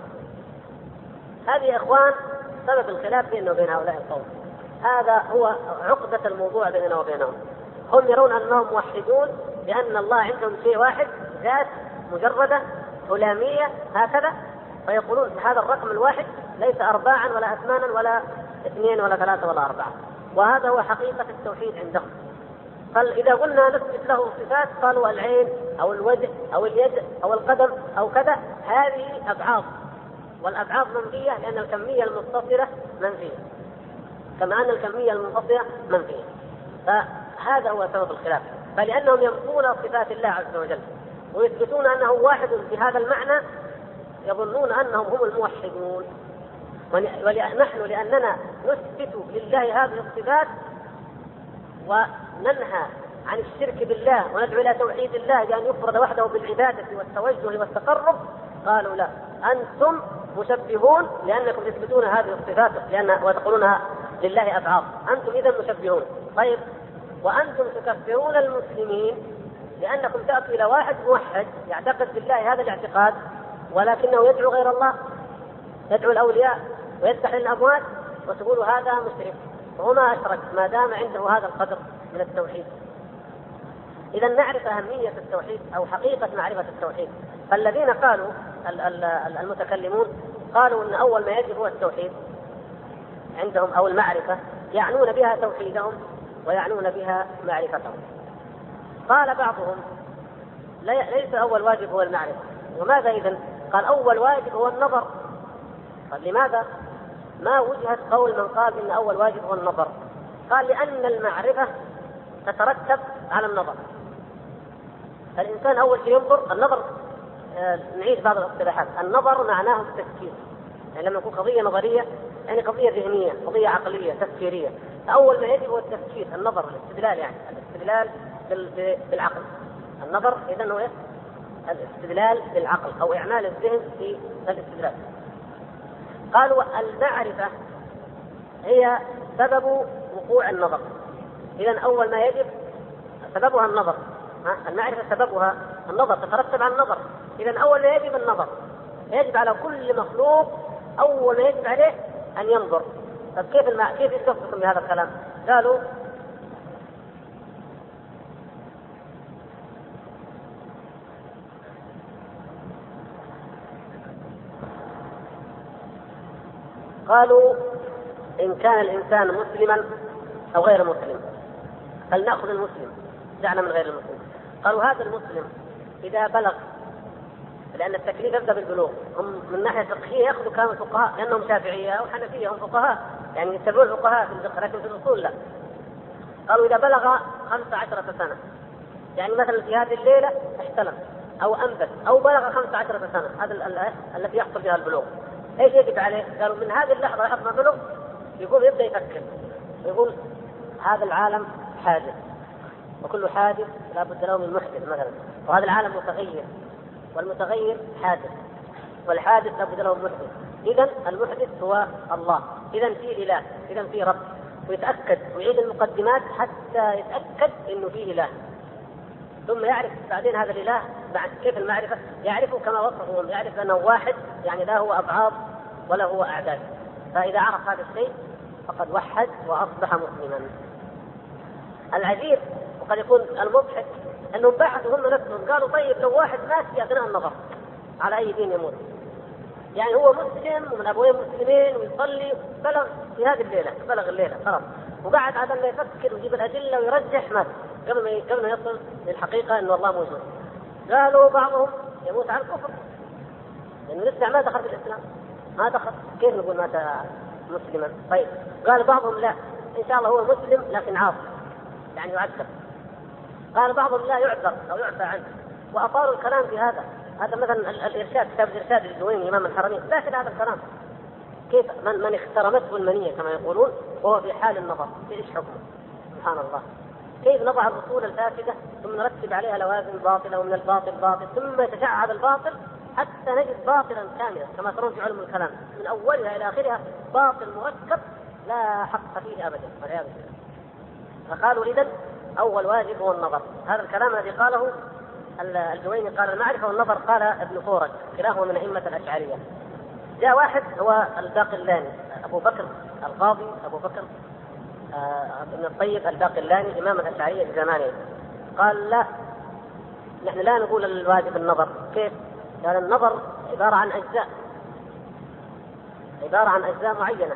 هذه يا إخوان سبب الخلاف بيننا وبين هؤلاء القوم. هذا هو عقدة الموضوع بيننا وبينهم. هم يرون أنهم موحدون لأن الله عندهم شيء واحد ذات مجردة هلاميه هكذا فيقولون هذا الرقم الواحد ليس ارباعا ولا اثمانا ولا اثنين ولا ثلاثة ولا أربعة. وهذا هو حقيقة التوحيد عندهم. قال إذا قلنا نثبت له صفات قالوا العين أو الوجه أو اليد أو القدم أو كذا هذه أبعاض. والأبعاض منفية لأن الكمية المتصلة منفية. كما ان الكمية المنفصله منفية. هذا هو سبب الخلاف. فلأنهم ينفون صفات الله عز وجل. ويثبتون أنه واحد بهذا المعنى يظنون أنهم هم الموحدون. ونحن لأننا نثبت لله هذه الصفات وننهى عن الشرك بالله وندعو إلى توحيد الله بأن يفرد وحده بالعبادة والتوجه والتقرب. قالوا لا أنتم مشبهون لأنكم تثبتون هذه الصفات لأن وتقولونها لله أبعاض أنتم إذا مشبهون. طيب وأنتم تكفرون المسلمين. لأنكم تأتوا إلى واحد موحد يعتقد بالله هذا الاعتقاد ولكنه يدعو غير الله يدعو الأولياء ويفتح للاموات وتقول هذا مشرك وهو ما أشرك ما دام عنده هذا القدر من التوحيد. إذا نعرف أهمية التوحيد أو حقيقة معرفة التوحيد. فالذين قالوا المتكلمون قالوا إن أول ما يجب هو التوحيد عندهم أو المعرفة يعنون بها توحيدهم ويعنون بها معرفتهم. قال بعضهم ليس أول واجب هو المعرفة. وماذا إذا؟ قال أول واجب هو النظر. قال لماذا؟ ما وجهة قول من قال إن أول واجب هو النظر. قال لأن المعرفة تترتب على النظر. الإنسان أول شيء ينظر النظر. آه، نعيد بعض الاصطلاحات. النظر معناه التفكير. يعني لما يكون قضية نظرية يعني قضية ذهنية قضية عقلية تفكيرية. فأول ما يجب هو التفكير النظر الاستدلال يعني. الاستدلال بالعقل. النظر إذا هو الاستدلال بالعقل أو إعمال الذهن في الاستدلال. قالوا المعرفة هي سبب وقوع النظر. إذا أول ما يجب سببها النظر. المعرفة سببها النظر تترتب على النظر. إذا أول ما يجب النظر. يجب على كل مخلوق أول ما يجب عليه أن ينظر. طيب كيف كيف يتوفقكم بهذا الكلام؟ قالوا قالوا إن كان الإنسان مسلما أو غير مسلم. فلنأخذ المسلم دعنا من غير المسلم. قالوا هذا المسلم إذا بلغ لأن التكليف يبدأ بالبلوغ. هم من ناحية فقهية يأخذوا كلام الفقهاء لأنهم شافعية أو حنفية هم فقهاء. يعني يتبعون الفقهاء في الفقه لكن في الأصول لا. قالوا إذا بلغ خمس عشرة سنة يعني مثلا في هذه الليلة احتلم أو أنبت أو بلغ خمس عشرة سنة. هذا التي يحصل فيها البلوغ. إيش يجب عليه؟ قالوا من هذه اللحظة لحظة ما بلغ يقوم يبدأ يفكر. يقول هذا العالم حادث. وكل حادث لا بد له من محدث مثلا. وهذا العالم متغير. والمتغير حادث. والحادث لا بد له من محدث. اذا المحدث هو الله. اذا في إله. اذا في رب. ويتأكد. ويعيد المقدمات حتى يتأكد إنه في إله. ثم يعرف بعدين هذا الإله بعد كيف المعرفة؟ يعرفه كما وصفه يعرف أنه واحد يعني لا هو ابعاض ولا هو أعداد. فإذا عرف هذا الشيء فقد وحد وأصبح مسلما. العجيب وقد يكون المضحك أنهم بحثوا هم نفسهم قالوا طيب لو واحد مات في اثناء النظر. على أي دين يموت؟ يعني هو مسلم ومن أبوين مسلمين ويصلي بلغ في هذه الليلة بلغ الليلة خلاص. وقعد هذا ما يفكر ويجيب الأدلة ويرجح مات. قبل ما قبل ما يصل للحقيقة انه الله موجود. قالوا بعضهم يموت على الكفر. لأنه لسه ما دخل في الإسلام. ما دخل. كيف نقول مات مسلما؟ طيب. قال بعضهم لا. إن شاء الله هو مسلم لكن عاصي. يعني يعذب. قال بعضهم لا يعذر أو يعفى عنه. وأطالوا الكلام في هذا. هذا مثلا الإرشاد كتاب الإرشاد للجويني إمام الحرمين. لكن هذا الكلام. كيف؟ من من اخترمته المنية كما يقولون وهو في حال النظر. إيش حكمه؟ سبحان الله. كيف نضع الأصول الفاسدة ثم نرتب عليها لوازم باطله ومن الباطل باطل ثم يتشعب الباطل حتى نجد باطلا كاملا كما ترون في علم الكلام. من أولها إلى آخرها باطل مركب لا حق فيه ابدا والعياذ بالله. فقالوا اذا أول واجب هو النظر. هذا الكلام الذي قاله الجويني قال المعرفة والنظر قال ابن فورج كلاهما من أئمة الأشعرية. جاء واحد هو الباقلاني أبو بكر القاضي أبو بكر ابن الطيب الباقلاني إمام الأشعرية في زمانه. قال لا نحن لا نقول الواجب النظر. كيف؟ قال النظر عبارة عن أجزاء. عبارة عن أجزاء معينة.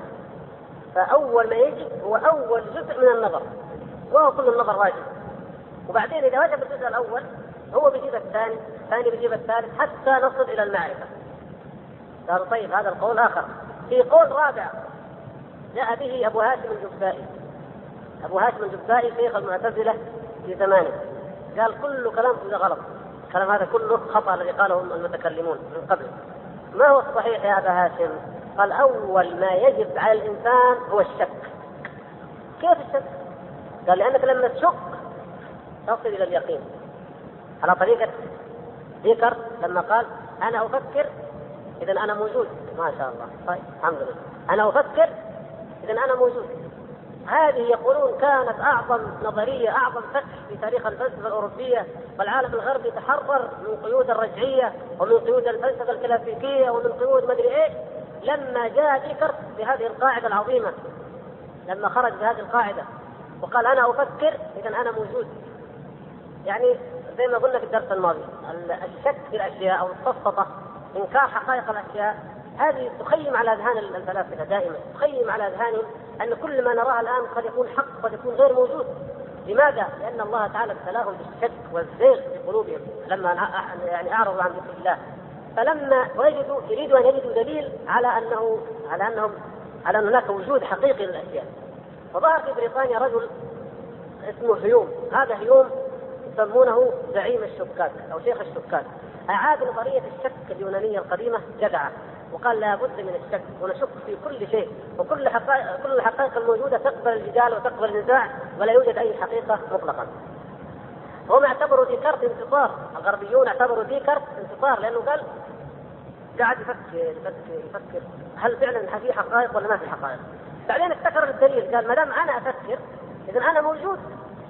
فأول ما يجب هو أول جزء من النظر. وهو كل النظر واجب. وبعدين إذا وجب الجزء الأول هو بيجيب الثاني الثاني بيجيب الثالث حتى نصل إلى المعرفة. قالوا طيب هذا القول آخر. في قول رابع جاء به أبو هاشم الجبائي أبو هاشم الجبائي شيخ المعتزلة في زمانه. قال كل كلام هذا غلط. الكلام هذا كله خطأ الذي قاله المتكلمون من قبل. ما هو الصحيح يا أبا هاشم؟ قال أول ما يجب على الإنسان هو الشك. كيف الشك؟ قال لأنك لما تشك تصل إلى اليقين. على طريقة ذكر لما قال أنا أفكر اذا أنا موجود. ما شاء الله. طيب الحمد لله. أنا أفكر اذا أنا موجود. هذه يقولون كانت أعظم نظرية أعظم فتح في تاريخ الفلسفة الأوروبية والعالم الغربي تحرر من قيود الرجعية ومن قيود الفلسفة الكلاسيكية ومن قيود مدري إيش. لما جاء ديكرت بهذه القاعدة العظيمة لما خرج بهذه القاعدة وقال أنا أفكر إذا أنا موجود. يعني زي ما قلنا في الدرس الماضي الشك في الأشياء أو السفسطه انكار حقائق الأشياء هذه تخيم على أذهان الفلاسفة دائما تخيم على أذهانهم أن كل ما نراه الآن قد يكون حق قد يكون غير موجود. لماذا؟ لأن الله تعالى ابتلاهم بالشك والزيغ في قلوبهم لما يعني أعرضوا عن ذكر الله. فلما وجدوا يريدوا أن يجدوا دليل على أنه على أنهم على أن هناك وجود حقيقي للأشياء. فظهر في بريطانيا رجل اسمه هيوم. هذا هيوم يسمونه زعيم الشكاك أو شيخ الشكاك. أعاد نظرية الشك اليونانية القديمة جدعة. وقال لا بد من الشك ونشك في كل شيء وكل حقائق كل الحقائق الموجودة تقبل الجدال وتقبل النزاع ولا يوجد أي حقيقة مطلقا. هم اعتبروا ديكارت انتصار، الغربيون اعتبروا ديكارت انتصار لأنه قال قاعد يفكر يفكر يفكر هل فعلا في حقائق ولا ما في حقائق؟ بعدين افتكر الدليل قال ما دام أنا أفكر إذا أنا موجود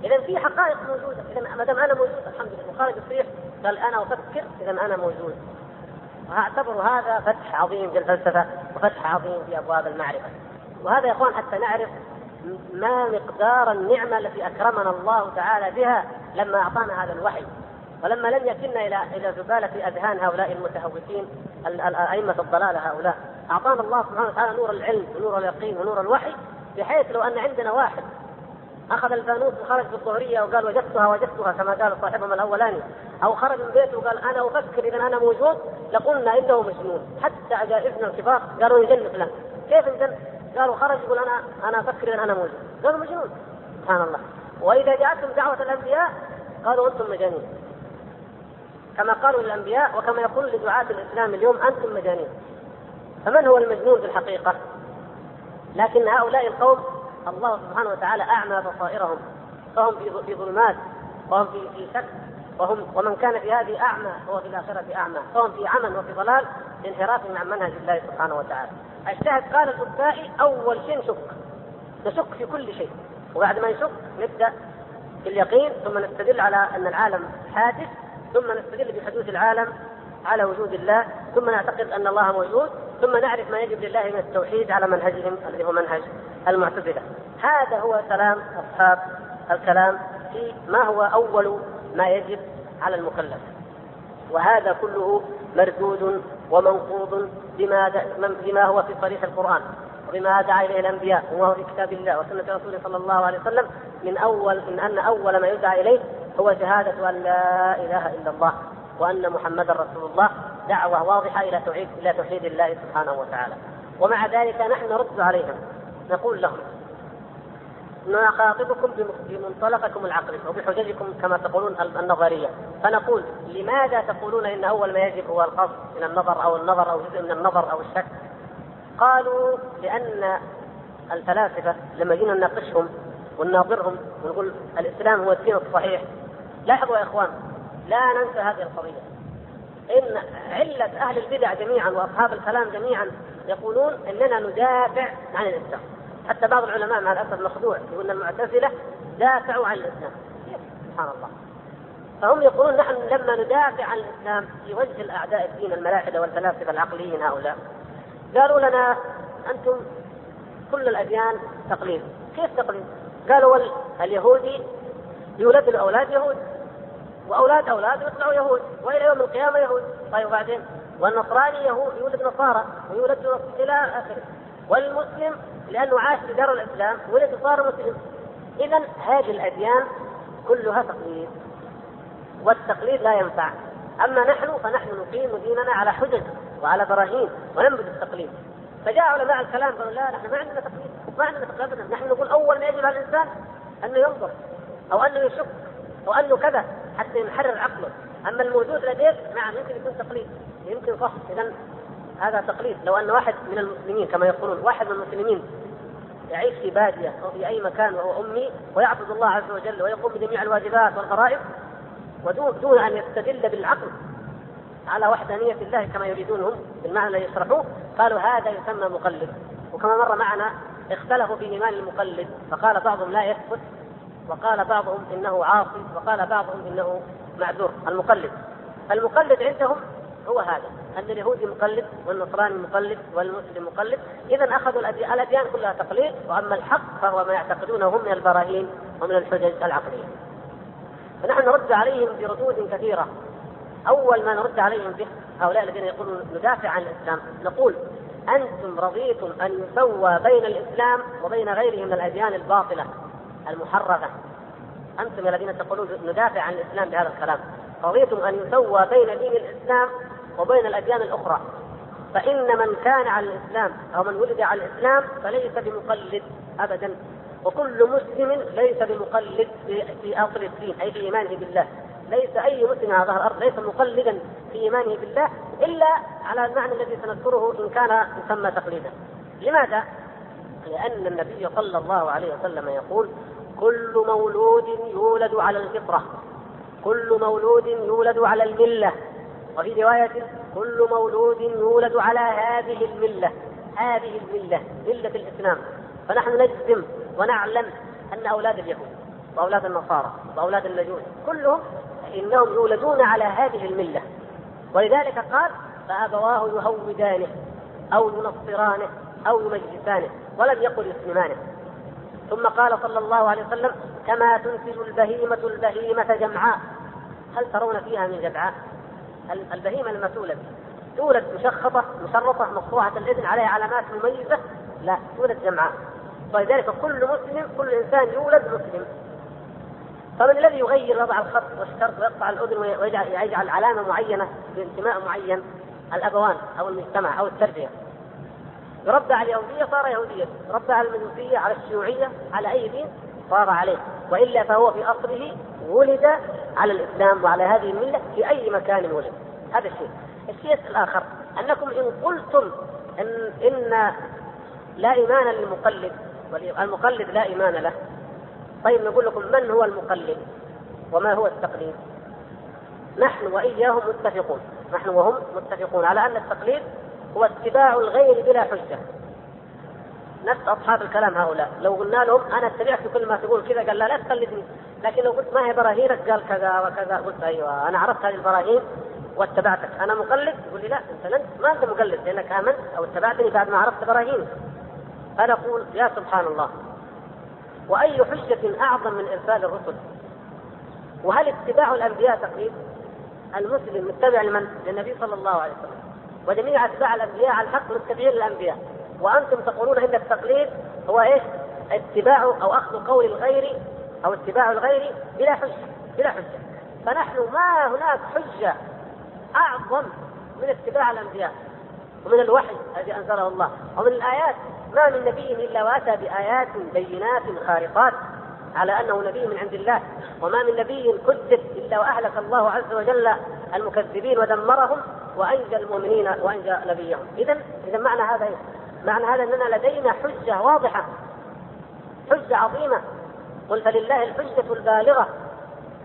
إذا في حقائق موجودة إذا ما دام أنا موجود الحمد لله وخرج الصيح قال أنا أفكر إذا أنا موجود واعتبر هذا فتح عظيم في الفلسفة وفتح عظيم في أبواب المعرفة. وهذا يا إخوان حتى نعرف ما مقدار النعمة التي أكرمنا الله تعالى بها لما أعطانا هذا الوحي. ولما لم يكلنا إلى إلى زبالة أذهان هؤلاء المتهوكين أئمة الضلال هؤلاء. أعطانا الله سبحانه وتعالى نور العلم ونور اليقين ونور الوحي بحيث لو أن عندنا واحد أخذ الفانوس وخرج في الظهريه وقال وجدتها وجدتها كما قال صاحبهم الأولاني. أو خرج من بيته وقال أنا أفكر إذا أنا موجود لقلنا إنه مجنون حتى عجائزنا الكبار قالوا يجن فلان. كيف يجن؟ قالوا خرج يقول أنا أنا أفكر ان أنا موجود. قالوا مجنون سبحان الله. وإذا جاءتهم دعوة الأنبياء قالوا أنتم مجانين. كما قالوا للأنبياء وكما يقول لدعاة الإسلام اليوم أنتم مجانين. فمن هو المجنون في الحقيقة؟ لكن هؤلاء القوم الله سبحانه وتعالى أعمى بصائرهم فهم في ظلمات وهم في في شك وهم ومن كان في هذه أعمى هو في الآخرة أعمى فهم في عمى وفي ضلال انحرافهم عن منهج الله سبحانه وتعالى. الشاهد قال البكائي أول شيء نشك نشك في كل شيء وبعد ما نشك نبدأ باليقين ثم نستدل على أن العالم حادث ثم نستدل بحدوث العالم على وجود الله ثم نعتقد أن الله موجود ثم نعرف ما يجب لله من التوحيد على منهجهم الذي هو منهج المعتزلة. هذا هو كلام أصحاب الكلام في ما هو أول ما يجب على المكلف. وهذا كله مردود ومنقوض بما بما هو في صريح القرآن وبما دعا إليه الأنبياء وما في كتاب الله وسنة رسوله صلى الله عليه وسلم. من اول من أن أول ما يدعى إليه هو شهادة أن لا إله إلا الله. وأن محمدا رسول الله دعوة واضحة إلى توحيد إلى توحيد الله سبحانه وتعالى. ومع ذلك نحن نرد عليهم. نقول لهم نخاطبكم بمنطلقكم العقلي وبحججكم كما تقولون النظرية. فنقول لماذا تقولون إن أول ما يجب هو القصد من النظر أو النظر أو جزء من النظر أو الشك؟ قالوا لأن الفلاسفة لما جينا نناقشهم ونناظرهم ونقول الإسلام هو الدين الصحيح. لاحظوا يا إخوان لا ننسى هذه القضية. إن علة أهل البدع جميعا وأصحاب الكلام جميعا يقولون إننا ندافع عن الإسلام. حتى بعض العلماء مع الأسف مخدوع يقول المعتزلة دافعوا عن الإسلام. سبحان الله. فهم يقولون نحن لما ندافع عن الإسلام في وجه الأعداء الدين الملاحدة والفلاسفة العقليين هؤلاء قالوا لنا أنتم كل الأديان تقليد. كيف تقليد؟ قالوا اليهودي يولد الأولاد يهود. وأولاد أولاد يطلعوا يهود وإلى يوم القيامة يهود. طيب وبعدين؟ والنصراني يهود يولد نصارى ويولد إلى آخره. والمسلم لأنه عاش في دار الإسلام ولد صار مسلم. اذا هذه الأديان كلها تقليد والتقليد لا ينفع. أما نحن فنحن نقيم ديننا على حجج وعلى براهين وننبذ التقليد. فجاء علماء الكلام قالوا لا نحن ما عندنا تقليد ما عندنا تقليد نحن نقول أول ما يجب على الإنسان انه ينظر أو انه يشك أو انه كذا حتى يحرر عقله. أما الموجود لديك نعم يمكن يكون تقليد. يمكن صح اذا هذا تقليد. لو أن واحد من المسلمين كما يقولون واحد من المسلمين يعيش في بادية أو في أي مكان وهو أمي ويعبد الله عز وجل ويقوم بجميع الواجبات والفرائض ودون دون أن يستدل بالعقل على وحدانية الله كما يريدون هم بالمعنى الذي يشرحوه قالوا هذا يسمى مقلد. وكما مر معنا اختلفوا في إيمان المقلد فقال بعضهم لا يثبت وقال بعضهم إنه عاصي وقال بعضهم إنه معذور. المقلد. المقلد عندهم هو هذا أن اليهودي مقلد والنصراني مقلد والمسلم مقلد. إذا أخذوا الأديان كلها تقليد وأما الحق فهو ما يعتقدونه هم من البراهين ومن الحجج العقلية. فنحن نرد عليهم بردود كثيرة. أول ما نرد عليهم به هؤلاء الذين يقولون ندافع عن الإسلام نقول أنتم رضيتم أن يسوى بين الإسلام وبين غيره من الأديان الباطلة. المحرفة أنتم الذين تقولون ندافع عن الإسلام بهذا الكلام. رضيتم أن يسوى بين دين الإسلام وبين الأديان الأخرى. فإن من كان على الإسلام أو من ولد على الإسلام فليس بمقلد أبدا. وكل مسلم ليس بمقلد في أصل الدين أي في إيمانه بالله. ليس أي مسلم على ظهر الأرض ليس مقلدا في إيمانه بالله إلا على المعنى الذي سنذكره إن كان يسمى تقليدا. لماذا؟ لأن النبي صلى الله عليه وسلم يقول كل مولود يولد على الفطرة. كل مولود يولد على الملة. وفي رواية كل مولود يولد على هذه الملة. هذه الملة ملة الإسلام. فنحن نجزم ونعلم أن أولاد اليهود وأولاد النصارى وأولاد المجوس كلهم إنهم يولدون على هذه الملة. ولذلك قال فأبواه يهودانه أو ينصرانه أو يمجسانه ولم يقل يسلمانه ثم قال صلى الله عليه وسلم كما تنتج البهيمة البهيمة جمعاء. هل ترون فيها من جدعاء البهيمة لما تولد تولد مشخصة مشرطة مقطوعة الإذن عليها علامات مميزة؟ لا تولد جمعاء. ولذلك كل مسلم كل إنسان يولد مسلم. فمن الذي يغير وضع الخط والشرط ويقطع الأذن ويجعل علامة معينة بانتماء معين الأبوان أو المجتمع أو التربية؟ يربى على اليهودية صار يهوديا. ربى على المجوسية على الشيوعية على أي دين صار عليه. وإلا فهو في أصله ولد على الإسلام وعلى هذه الملة في أي مكان ولد. هذا الشيء. الشيء الآخر أنكم إن قلتم إن, إن لا إيمان للمقلد المقلد لا إيمان له. طيب نقول لكم من هو المقلد؟ وما هو التقليد؟ نحن وإياهم متفقون. نحن وهم متفقون على أن التقليد هو اتباع الغير بلا حجة. نفس أصحاب الكلام هؤلاء. لو قلنا لهم أنا اتبعت كل ما تقول كذا قال لا لا تقلدني لكن لو قلت ما هي براهينك؟ قال كذا وكذا. قلت أيوة أنا عرفت هذه البراهين واتبعتك. أنا مقلد؟ يقول لي لا أنت لن ما أنت مقلد لأنك آمنت أو اتبعتني بعد ما عرفت براهينك. فنقول يا سبحان الله وأي حجة أعظم من إرسال الرسل؟ وهل اتباع الأنبياء تقليد المسلم متبع لمن؟ للنبي صلى الله عليه وسلم. وجميع أتباع الأنبياء على الحق متبعين للأنبياء. وأنتم تقولون إن التقليد هو إيش؟ اتباع أو أخذ قول الغير أو اتباع الغير بلا حجة بلا حجة. فنحن ما هناك حجة أعظم من اتباع الأنبياء ومن الوحي الذي أنزله الله. ومن الآيات ما من نبي إلا وأتى بآيات بينات خارقات على أنه نبي من عند الله. وما من نبي كذب إلا وأهلك الله عز وجل المكذبين ودمرهم وأنجى المؤمنين وأنجى نبيهم. اذا اذا معنى هذا إيه؟ معنى هذا أننا لدينا حجة واضحة حجة عظيمة. قل فلله الحجة البالغة.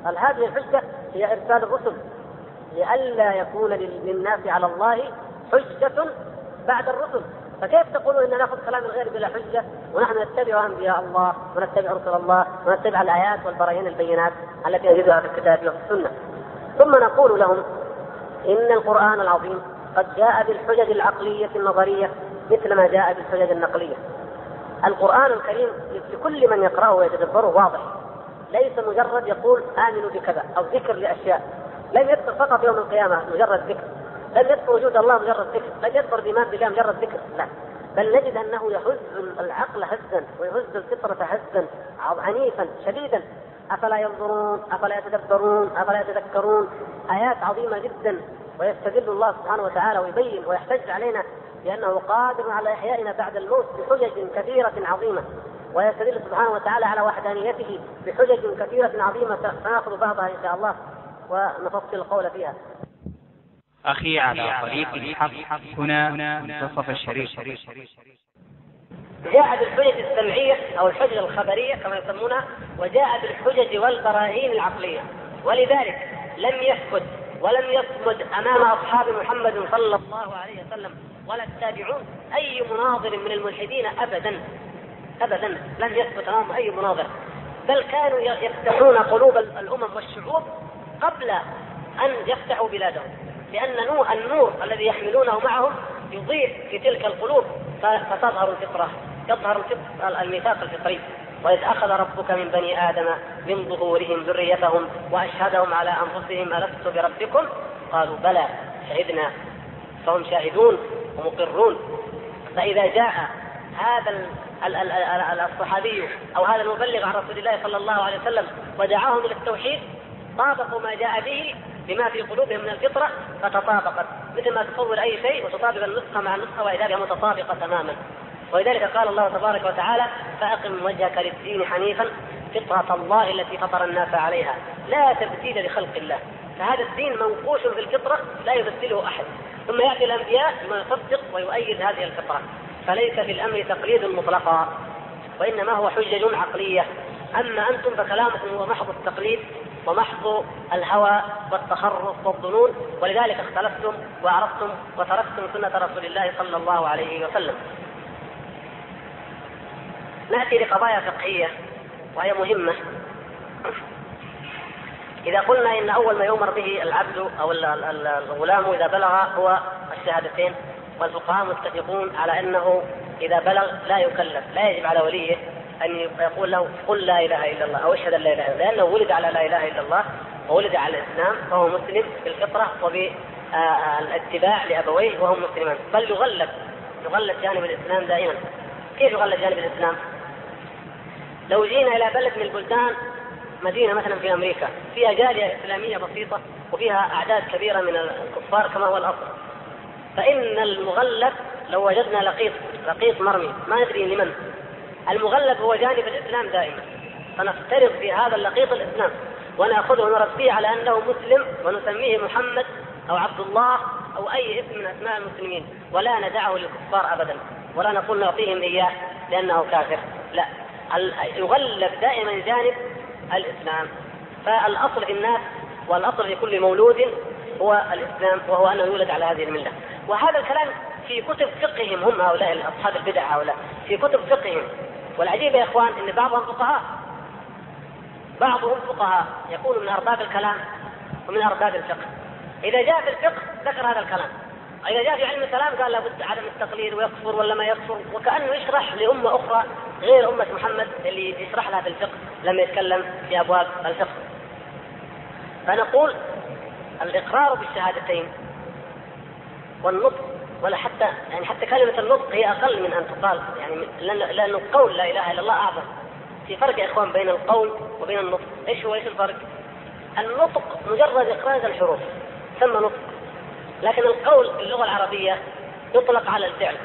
قال هذه الحجة هي إرسال الرسل؟ لئلا يكون للناس على الله حجة بعد الرسل. فكيف تقولون إن نأخذ كلام الغير بلا حجة؟ ونحن نتبع أنبياء الله ونتبع رسل الله ونتبع الآيات والبراهين البينات التي نجدها في الكتاب وفي السنة ثم نقول لهم إن القرآن العظيم قد جاء بالحجج العقلية النظرية مثل ما جاء بالحجج النقلية. القرآن الكريم لكل من يقرأه ويتدبره واضح. ليس مجرد يقول آمنوا بكذا أو ذكر لأشياء. لم يذكر فقط يوم القيامة مجرد ذكر. لم يذكر وجود الله مجرد ذكر. لم يذكر الإيمان بالله مجرد ذكر. لا. بل نجد أنه يهز العقل هزا ويهز الفطرة هزا عنيفا شديدا. أفلا ينظرون أفلا يتدبرون أفلا يتذكرون؟ آيات عظيمة جدا ويستدل الله سبحانه وتعالى ويبين ويحتج علينا بأنه قادر على إحيائنا بعد الموت بحجج كثيرة عظيمة. ويستدل سبحانه وتعالى على وحدانيته بحجج كثيرة عظيمة سنأخذ بعضها إن شاء الله ونفصل القول فيها. أخي على طريق الحق هنا منتصف الشريط جاء بالحجج السمعية أو الحجج الخبرية كما يسمونها وجاء بالحجج والبراهين العقلية. ولذلك لم يثبت ولم يصمد أمام أصحاب محمد صلى الله عليه وسلم ولا التابعون أي مناظر من الملحدين أبدا. أبدا لم يثبت أمام أي مناظر. بل كانوا يفتحون قلوب الأمم والشعوب قبل أن يفتحوا بلادهم. لأن النور الذي يحملونه معهم يضيء في تلك القلوب. فتظهر الفطرة. يظهر الميثاق الفطري. وإذ أخذ ربك من بني آدم من ظهورهم ذريتهم وأشهدهم على أنفسهم ألست بربكم؟ قالوا بلى شهدنا. فهم شاهدون ومقرون. فإذا جاء هذا الصحابي أو هذا المبلغ عن رسول الله صلى الله عليه وسلم ودعاهم إلى التوحيد طابقوا ما جاء به بما في قلوبهم من الفطرة فتطابقت مثل ما تصور أي شيء وتطابق النسخة مع النسخة وإذا بها متطابقة تماما. ولذلك قال الله تبارك وتعالى فأقم وجهك للدين حنيفا فطرة الله التي فطر الناس عليها لا تبديل لخلق الله. فهذا الدين منقوش في الفطرة لا يبدله أحد. ثم يأتي الأنبياء ما يصدق ويؤيد هذه الفطرة. فليس في الأمر تقليد مطلقا وإنما هو حجج عقلية. أما أنتم فكلامكم هو محض التقليد ومحض الهوى والتخرص والظنون ولذلك اختلفتم وعرفتم وتركتم سنة رسول الله صلى الله عليه وسلم. نأتي لقضايا فقهية وهي مهمة. إذا قلنا إن أول ما يؤمر به العبد أو الغلام إذا بلغ هو الشهادتين والفقهاء متفقون على أنه إذا بلغ لا يكلف لا يجب على وليه أن يقول له قل لا إله إلا الله أو أشهد أن لا إله إلا الله لأنه ولد على لا إله إلا الله وولد على الإسلام فهو مسلم بالفطرة آه، الاتباع لأبويه وهم مسلمان بل يغلب يغلب جانب الإسلام دائما. كيف يغلب جانب الإسلام؟ لو جينا إلى بلد من البلدان مدينة مثلا في أمريكا فيها جالية إسلامية بسيطة وفيها أعداد كبيرة من الكفار كما هو الأصل. فإن المغلب لو وجدنا لقيط لقيط مرمي ما ندري لمن. المغلب هو جانب الإسلام دائما. فنفترض في هذا اللقيط الإسلام. وناخذه ونربيه على أنه مسلم ونسميه محمد أو عبد الله أو أي اسم من أسماء المسلمين. ولا ندعه للكفار ابدا. ولا نقول نعطيهم إياه لأنه كافر. لا. يغلب دائما جانب الإسلام. فالأصل في الناس والأصل في كل مولود هو الإسلام وهو أنه يولد على هذه الملة. وهذا الكلام في كتب فقههم هم هؤلاء أصحاب البدع هؤلاء. في كتب فقههم والعجيب يا إخوان إن بعضهم فقهاء. بعضهم فقهاء. يكون من أرباب الكلام ومن أرباب الفقه. إذا جاء في الفقه ذكر هذا الكلام. إذا جاء في علم الكلام قال لابد عدم التقليد ويكفر ولا ما يكفر. وكأنه يشرح لأمة أخرى غير أمة محمد اللي يشرح لها في الفقه لما يتكلم في أبواب الفقه. فنقول الإقرار بالشهادتين والنطق ولا حتى يعني حتى كلمة النطق هي أقل من أن تقال. يعني لأن القول لا إله إلا الله أعظم. في فرق يا إخوان بين القول وبين النطق. إيش هو إيش الفرق؟ النطق مجرد إخراج الحروف ثم نطق. لكن القول في اللغة العربية يطلق على الفعل.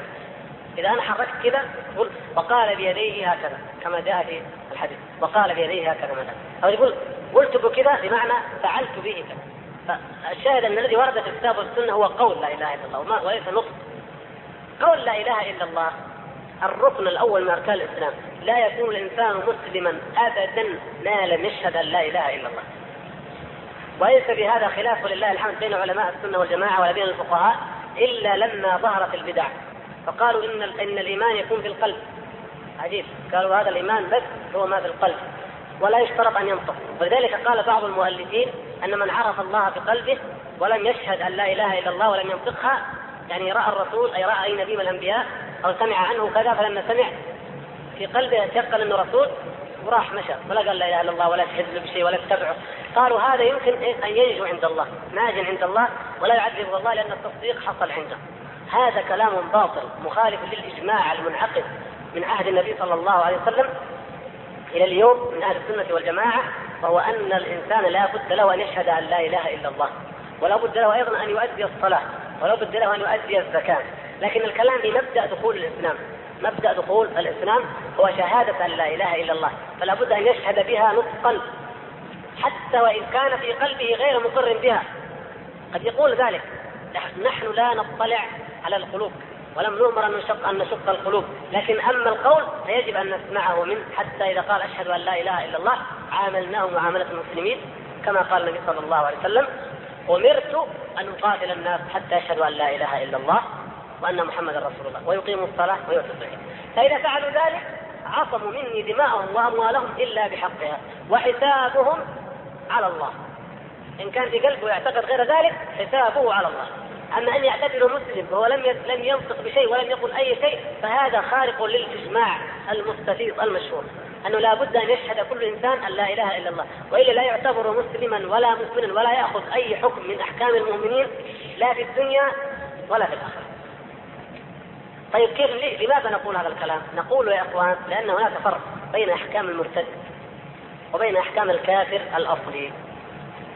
إذا أنا حركت كذا قل وقال بيديه هكذا كما جاء في الحديث. وقال بيديه هكذا مثلا. أو يقول قلت بكذا بمعنى فعلت به كذا. فالشاهد أن الذي ورد في الكتاب والسنة هو قول لا إله إلا الله وليس نطق. قول لا إله إلا الله الركن الأول من أركان الإسلام. لا يكون الإنسان مسلما أبدا ما لم يشهد أن لا إله إلا الله. وليس بهذا خلاف ولله الحمد بين علماء السنة والجماعة ولا بين الفقهاء إلا لما ظهرت البدع. فقالوا إن إن الإيمان يكون في القلب. عجيب. قالوا هذا الإيمان بس هو ما في القلب. ولا يشترط أن ينطق ولذلك قال بعض المؤلفين أن من عرف الله بقلبه ولم يشهد أن لا إله إلا الله ولم ينطقها يعني رأى الرسول أي رأى أي نبي من الأنبياء أو سمع عنه كذا فلما سمع في قلبه يتيقن إنه رسول وراح مشى. ولا قال لا إله إلا الله ولا تحد بشيء ولا تتبعه. قالوا هذا يمكن أن ينجو عند الله ناج عند الله ولا يعذبه الله لأن التصديق حصل عنده. هذا كلام باطل مخالف للإجماع المنعقد من عهد النبي صلى الله عليه وسلم إلى اليوم من أهل السنة والجماعة وهو أن الإنسان لا بد له أن يشهد أن لا إله إلا الله ولا بد له أيضا أن يؤدي الصلاة ولا بد له أن يؤدي الزكاة. لكن الكلام في مبدأ دخول الإسلام مبدأ دخول الإسلام هو شهادة أن لا إله إلا الله فلا بد أن يشهد بها نطقا حتى وإن كان في قلبه غير مقر بها. قد يقول ذلك نحن لا نطلع على القلوب ولم نؤمر أن نشق أن نشق القلوب، لكن أما القول فيجب أن نسمعه منه حتى إذا قال أشهد أن لا إله إلا الله عاملناه معاملة المسلمين كما قال النبي صلى الله عليه وسلم أمرت أن أقاتل الناس حتى يشهدوا أن لا إله إلا الله وأن محمدا رسول الله ويقيموا الصلاة ويؤتوا الزكاة. فإذا فعلوا ذلك عصموا مني دماءهم وأموالهم إلا بحقها وحسابهم على الله. إن كان في قلبه يعتقد غير ذلك حسابه على الله. أما أن يعتبره مسلم وهو لم لم ينطق بشيء ولم يقل أي شيء فهذا خارق للإجماع المستفيض المشهور أنه لا بد أن يشهد كل إنسان أن لا إله إلا الله وإلا لا يعتبر مسلما ولا مسلما ولا يأخذ أي حكم من أحكام المؤمنين لا في الدنيا ولا في الآخرة طيب كيف لماذا نقول هذا الكلام؟ نقول يا إخوان لأن هناك فرق بين أحكام المرتد وبين أحكام الكافر الأصلي.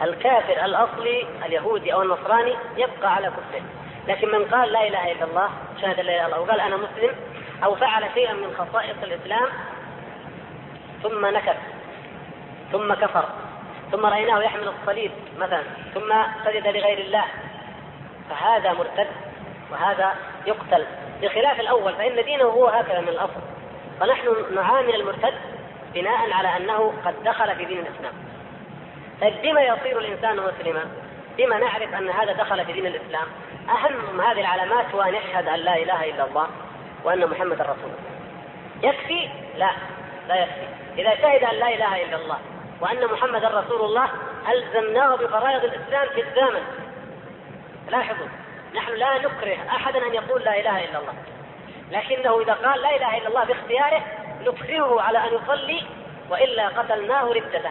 الكافر الأصلي اليهودي أو النصراني يبقى على كفره، لكن من قال لا إله إلا الله شهد لا إله إلا الله وقال أنا مسلم أو فعل شيئا من خصائص الإسلام ثم نكث ثم كفر ثم رأيناه يحمل الصليب مثلا ثم سجد لغير الله. فهذا مرتد وهذا يقتل. بخلاف الأول فإن دينه هو هكذا من الأصل. فنحن نعامل المرتد بناء على أنه قد دخل في دين الإسلام. طيب بما يصير الإنسان مسلما؟ بما نعرف أن هذا دخل في دين الإسلام؟ أهم هذه العلامات هو أن يشهد أن لا إله إلا الله وأن محمدا رسول الله. يكفي؟ لا لا يكفي. إذا شهد أن لا إله إلا الله وأن محمدا رسول الله ألزمناه بفرائض الإسلام في الزمن. لاحظوا نحن لا نكره أحدا أن يقول لا إله إلا الله لكنه إذا قال لا إله إلا الله باختياره نكرهه على أن يصلي وإلا قتلناه رده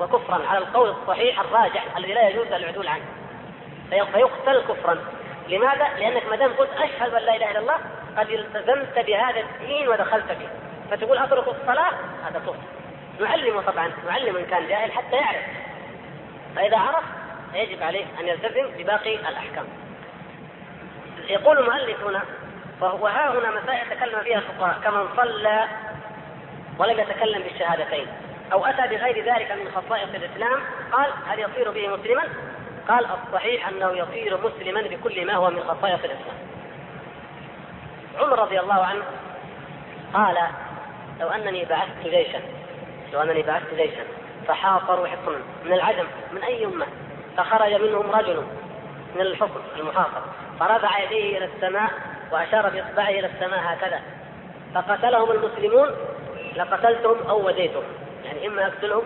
وكفرا على القول الصحيح الراجح الذي لا يجوز العدول عنه. فيقتل كفرا. لماذا؟ لأنك ما دام قلت أشهد أن لا إله إلا الله قد التزمت بهذا الدين ودخلت فيه. فتقول أترك الصلاة؟ هذا كفر نعلمه طبعا نعلم إن كان جاهل حتى يعرف. فإذا عرف يجب عليه أن يلتزم بباقي الأحكام. يقول المؤلف هنا وهو ها هنا مسائل تكلم فيها الفقهاء كمن صلى ولم يتكلم بالشهادتين. أو أتى بغير ذلك من خصائص الإسلام؟ قال هل يصير به مسلما؟ قال الصحيح أنه يصير مسلما بكل ما هو من خصائص الإسلام. عمر رضي الله عنه قال لو أنني بعثت جيشا لو أنني بعثت جيشا فحاصروا حصنا من العجم من أي أمة؟ فخرج منهم رجل من الحصن المحاصر فرفع يديه إلى السماء وأشار بإصبعه إلى السماء هكذا فقتلهم المسلمون لقتلتهم أو وديتهم. إما أقتلهم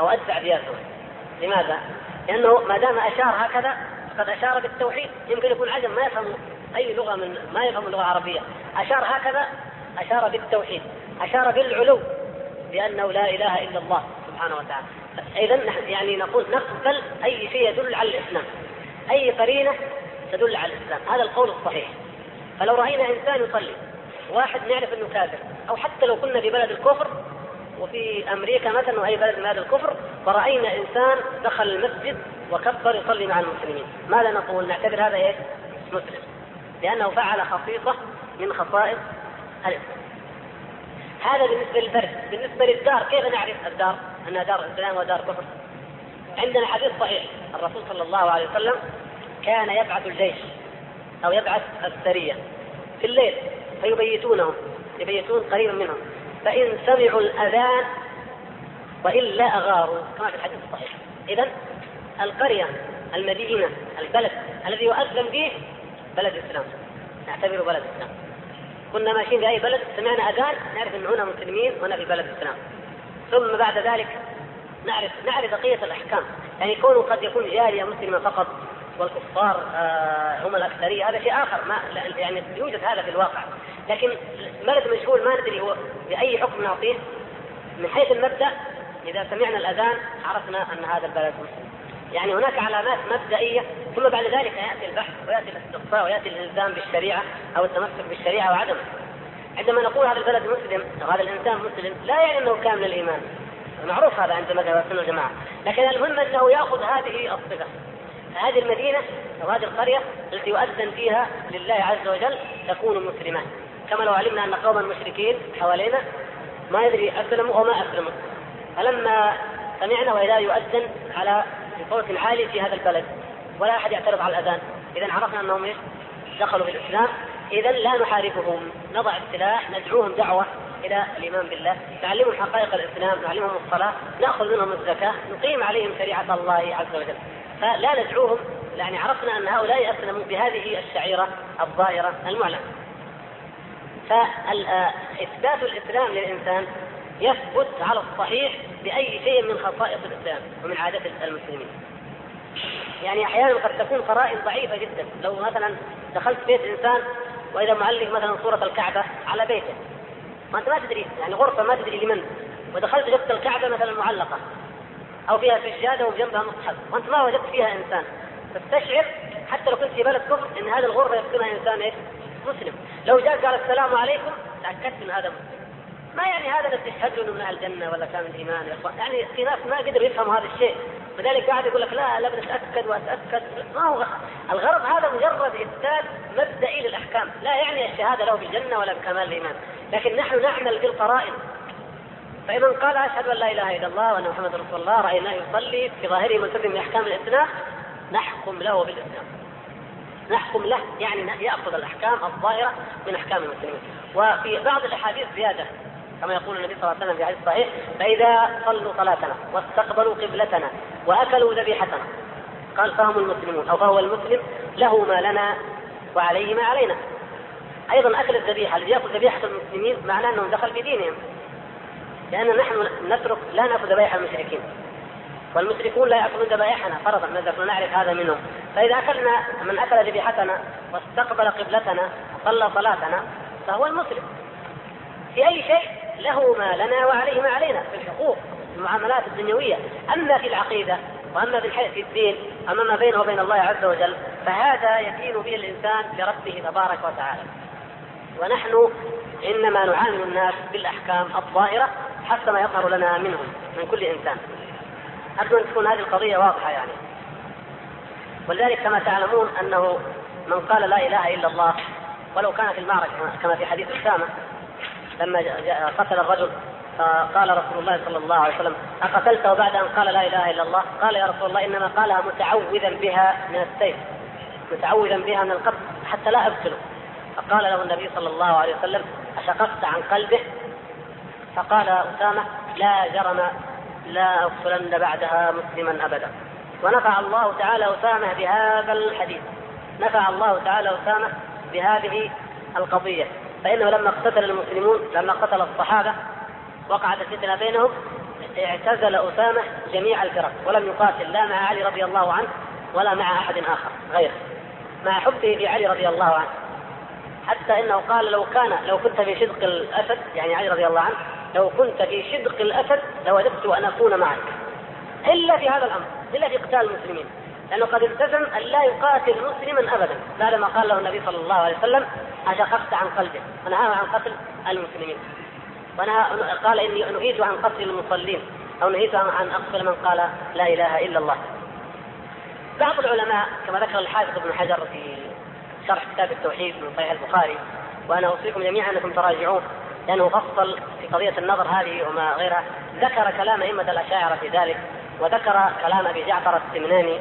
أو أدفع دياتهم لماذا؟ لأنه ما دام أشار هكذا فقد أشار بالتوحيد. يمكن يكون عجم ما يفهم أي لغة من ما يفهم اللغة العربية. أشار هكذا أشار بالتوحيد. أشار بالعلو بأنه لا إله إلا الله سبحانه وتعالى. إذا يعني نقول نقبل أي شيء يدل على الإسلام. أي قرينة تدل على الإسلام. هذا القول الصحيح. فلو رأينا إنسان يصلي واحد نعرف أنه كافر أو حتى لو كنا في بلد الكفر وفي أمريكا مثلا وأي بلد من هذا الكفر فرأينا إنسان دخل المسجد وكبر يصلي مع المسلمين، ماذا نقول؟ نعتبر هذا إيش؟ مسلم. لأنه فعل خصيصة من خصائص الإسلام. هذا بالنسبة للفرد، بالنسبة للدار كيف نعرف الدار أنها دار اسلام ودار كفر؟ عندنا حديث صحيح الرسول صلى الله عليه وسلم كان يبعث الجيش أو يبعث السرية في الليل فيبيتونهم يبيتون قريبا منهم فإن سمعوا الأذان وإلا أغاروا كما في الحديث الصحيح. إذا القرية المدينة البلد الذي يؤذن به بلد الإسلام. نعتبره بلد الإسلام. كنا ماشيين في أي بلد سمعنا أذان نعرف أن هنا مسلمين وهنا في بلد الإسلام. ثم بعد ذلك نعرف نعرف بقية الأحكام. يعني كونه قد يكون جارية مسلمة فقط والكفار آه هم الأكثرية. هذا شيء آخر ما يعني يوجد هذا في الواقع. لكن بلد مجهول ما ندري هو بأي حكم نعطيه. من حيث المبدأ إذا سمعنا الأذان عرفنا أن هذا البلد مسلم. يعني هناك علامات مبدئية ثم بعد ذلك يأتي البحث ويأتي الاستقصاء ويأتي الإلزام بالشريعة أو التمسك بالشريعة وعدمه عندما نقول هذا البلد مسلم أو هذا الإنسان مسلم لا يعني أنه كامل الإيمان. معروف هذا عند مذهب السنة والجماعة. لكن المهم أنه يأخذ هذه الصفة. هذه المدينة أو هذه القرية التي يؤذن فيها لله عز وجل تكون مسلمة. كما لو علمنا أن قوما مشركين حوالينا ما يدري أسلموا أو ما أسلموا. فلما سمعنا وإذا يؤذن على بصوت عالي في هذا البلد ولا أحد يعترض على الأذان. إذا عرفنا أنهم؟ دخلوا في الإسلام. إذا لا نحاربهم. نضع السلاح ندعوهم دعوة. إلى الإيمان بالله. نعلمهم حقائق الإسلام نعلمهم الصلاة نأخذ منهم الزكاة نقيم عليهم شريعة الله عز وجل. فلا ندعوهم يعني عرفنا أن هؤلاء أسلموا بهذه الشعيرة الظاهرة المعلنة فإثبات الإسلام للإنسان يثبت على الصحيح بأي شيء من خصائص الإسلام ومن عادات المسلمين. يعني أحيانا قد تكون قرائن ضعيفة جدا. لو مثلا دخلت بيت إنسان وإذا معلق مثلا صورة الكعبة على بيته ما أنت ما تدري يعني غرفة ما تدري لمن. ودخلت جبت الكعبة مثلا معلقة أو فيها سجادة وجنبها مصحف. وأنت ما وجدت فيها إنسان. تستشعر حتى لو كنت في بلد كفر إن هذه الغرفة يسكنها إنسان إيش؟ مسلم، لو جاء قال السلام عليكم تأكدت ان هذا مسلم. ما يعني هذا اللي تشهد انه من أهل الجنة ولا كان الإيمان يعني في ناس ما قدروا يفهموا هذا الشيء، لذلك قاعد يقول لك لا لا أتأكد وأتأكد، ما هو الغرض هذا مجرد اثبات مبدئي للأحكام، لا يعني الشهادة له بالجنة ولا بكمال الإيمان، لكن نحن نعمل بالقرائن. فإذا قال أشهد أن لا إله إلا الله وأن محمد رسول الله رأيناه يصلي في ظاهره ملتزم بأحكام الإسلام نحكم له بالإسلام. نحكم له يعني يأخذ الأحكام الظاهرة من أحكام المسلمين. وفي بعض الأحاديث زيادة كما يقول النبي صلى الله عليه وسلم في حديث صحيح فإذا صلوا صلاتنا واستقبلوا قبلتنا وأكلوا ذبيحتنا قال فهم المسلمون أو فهو المسلم له ما لنا وعليه ما علينا. أيضا أكل الذبيحة. الذي يأكل ذبيحة المسلمين معناه أنه دخل في دينهم. لأن نحن نترك لا نأخذ ذبائح المشركين. والمشركون لا يأكلون ذبائحنا فرضا نحن نعرف هذا منهم. فإذا أكلنا من أكل ذبيحتنا واستقبل قبلتنا وصلى صلاتنا فهو المسلم. في أي شيء له ما لنا وعليه ما علينا في الحقوق المعاملات الدنيوية. أما في العقيدة وأما في في الدين أما ما بينه وبين الله عز وجل فهذا يدين به الإنسان لربه تبارك وتعالى. ونحن إنما نعامل الناس بالأحكام الظاهرة حسب ما يظهر لنا منهم من كل إنسان. أرجو أن تكون هذه القضية واضحة يعني. ولذلك كما تعلمون أنه من قال لا إله إلا الله ولو كان في المعركة كما في حديث أسامة لما قتل الرجل فقال رسول الله صلى الله عليه وسلم أقتلته بعد أن قال لا إله إلا الله؟ قال يا رسول الله إنما قالها متعوذا بها من السيف متعوذا بها من القتل حتى لا أقتله فقال له النبي صلى الله عليه وسلم أشققت عن قلبه؟ فقال أسامة لا جرم لا أقتلن بعدها مسلما أبدا. ونفع الله تعالى أسامة بهذا الحديث. نفع الله تعالى أسامة بهذه القضية. فإنه لما اقتتل المسلمون لما قتل الصحابة وقعت الفتنة بينهم اعتزل أسامة جميع الفرق ولم يقاتل لا مع علي رضي الله عنه ولا مع أحد آخر غيره مع حبه لعلي رضي الله عنه. حتى إنه قال لو كان لو كنت في شدق الأسد يعني علي رضي الله عنه لو كنت في شدق الأسد لوددت أن أكون معك. إلا في هذا الأمر إلا في قتال المسلمين. لأنه قد التزم أن لا يقاتل مسلما ابدا. بعدما قال له النبي صلى الله عليه وسلم أشققت عن قلبه ونهاه عن قتل المسلمين. ونهى قال إني نهيت عن قتل المصلين. أو نهيت عن أقتل من قال لا إله إلا الله. بعض العلماء كما ذكر الحافظ ابن حجر في شرح كتاب التوحيد من صحيح البخاري وأنا أوصيكم جميعا أنكم تراجعوه لأنه فصل في قضية النظر هذه وما غيرها ذكر كلام أئمة الأشاعرة في ذلك وذكر كلام أبي جعفر السمناني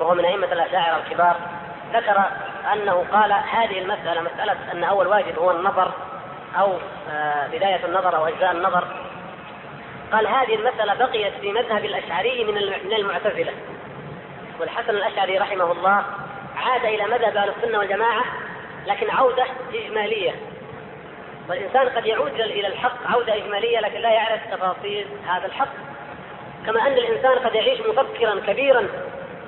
وهو من أئمة الأشاعرة الكبار. ذكر أنه قال هذه المسألة مسألة أن أول واجب هو النظر أو آه، بداية النظر أو أجزاء النظر. قال هذه المسألة بقيت في مذهب الأشعري من المعتزلة. والحسن الأشعري رحمه الله عاد إلى مذهب أهل السنة والجماعة لكن عودة إجمالية. والإنسان قد يعود إلى الحق عودة إجمالية لكن لا يعرف تفاصيل هذا الحق. كما أن الإنسان قد يعيش مفكرا كبيرا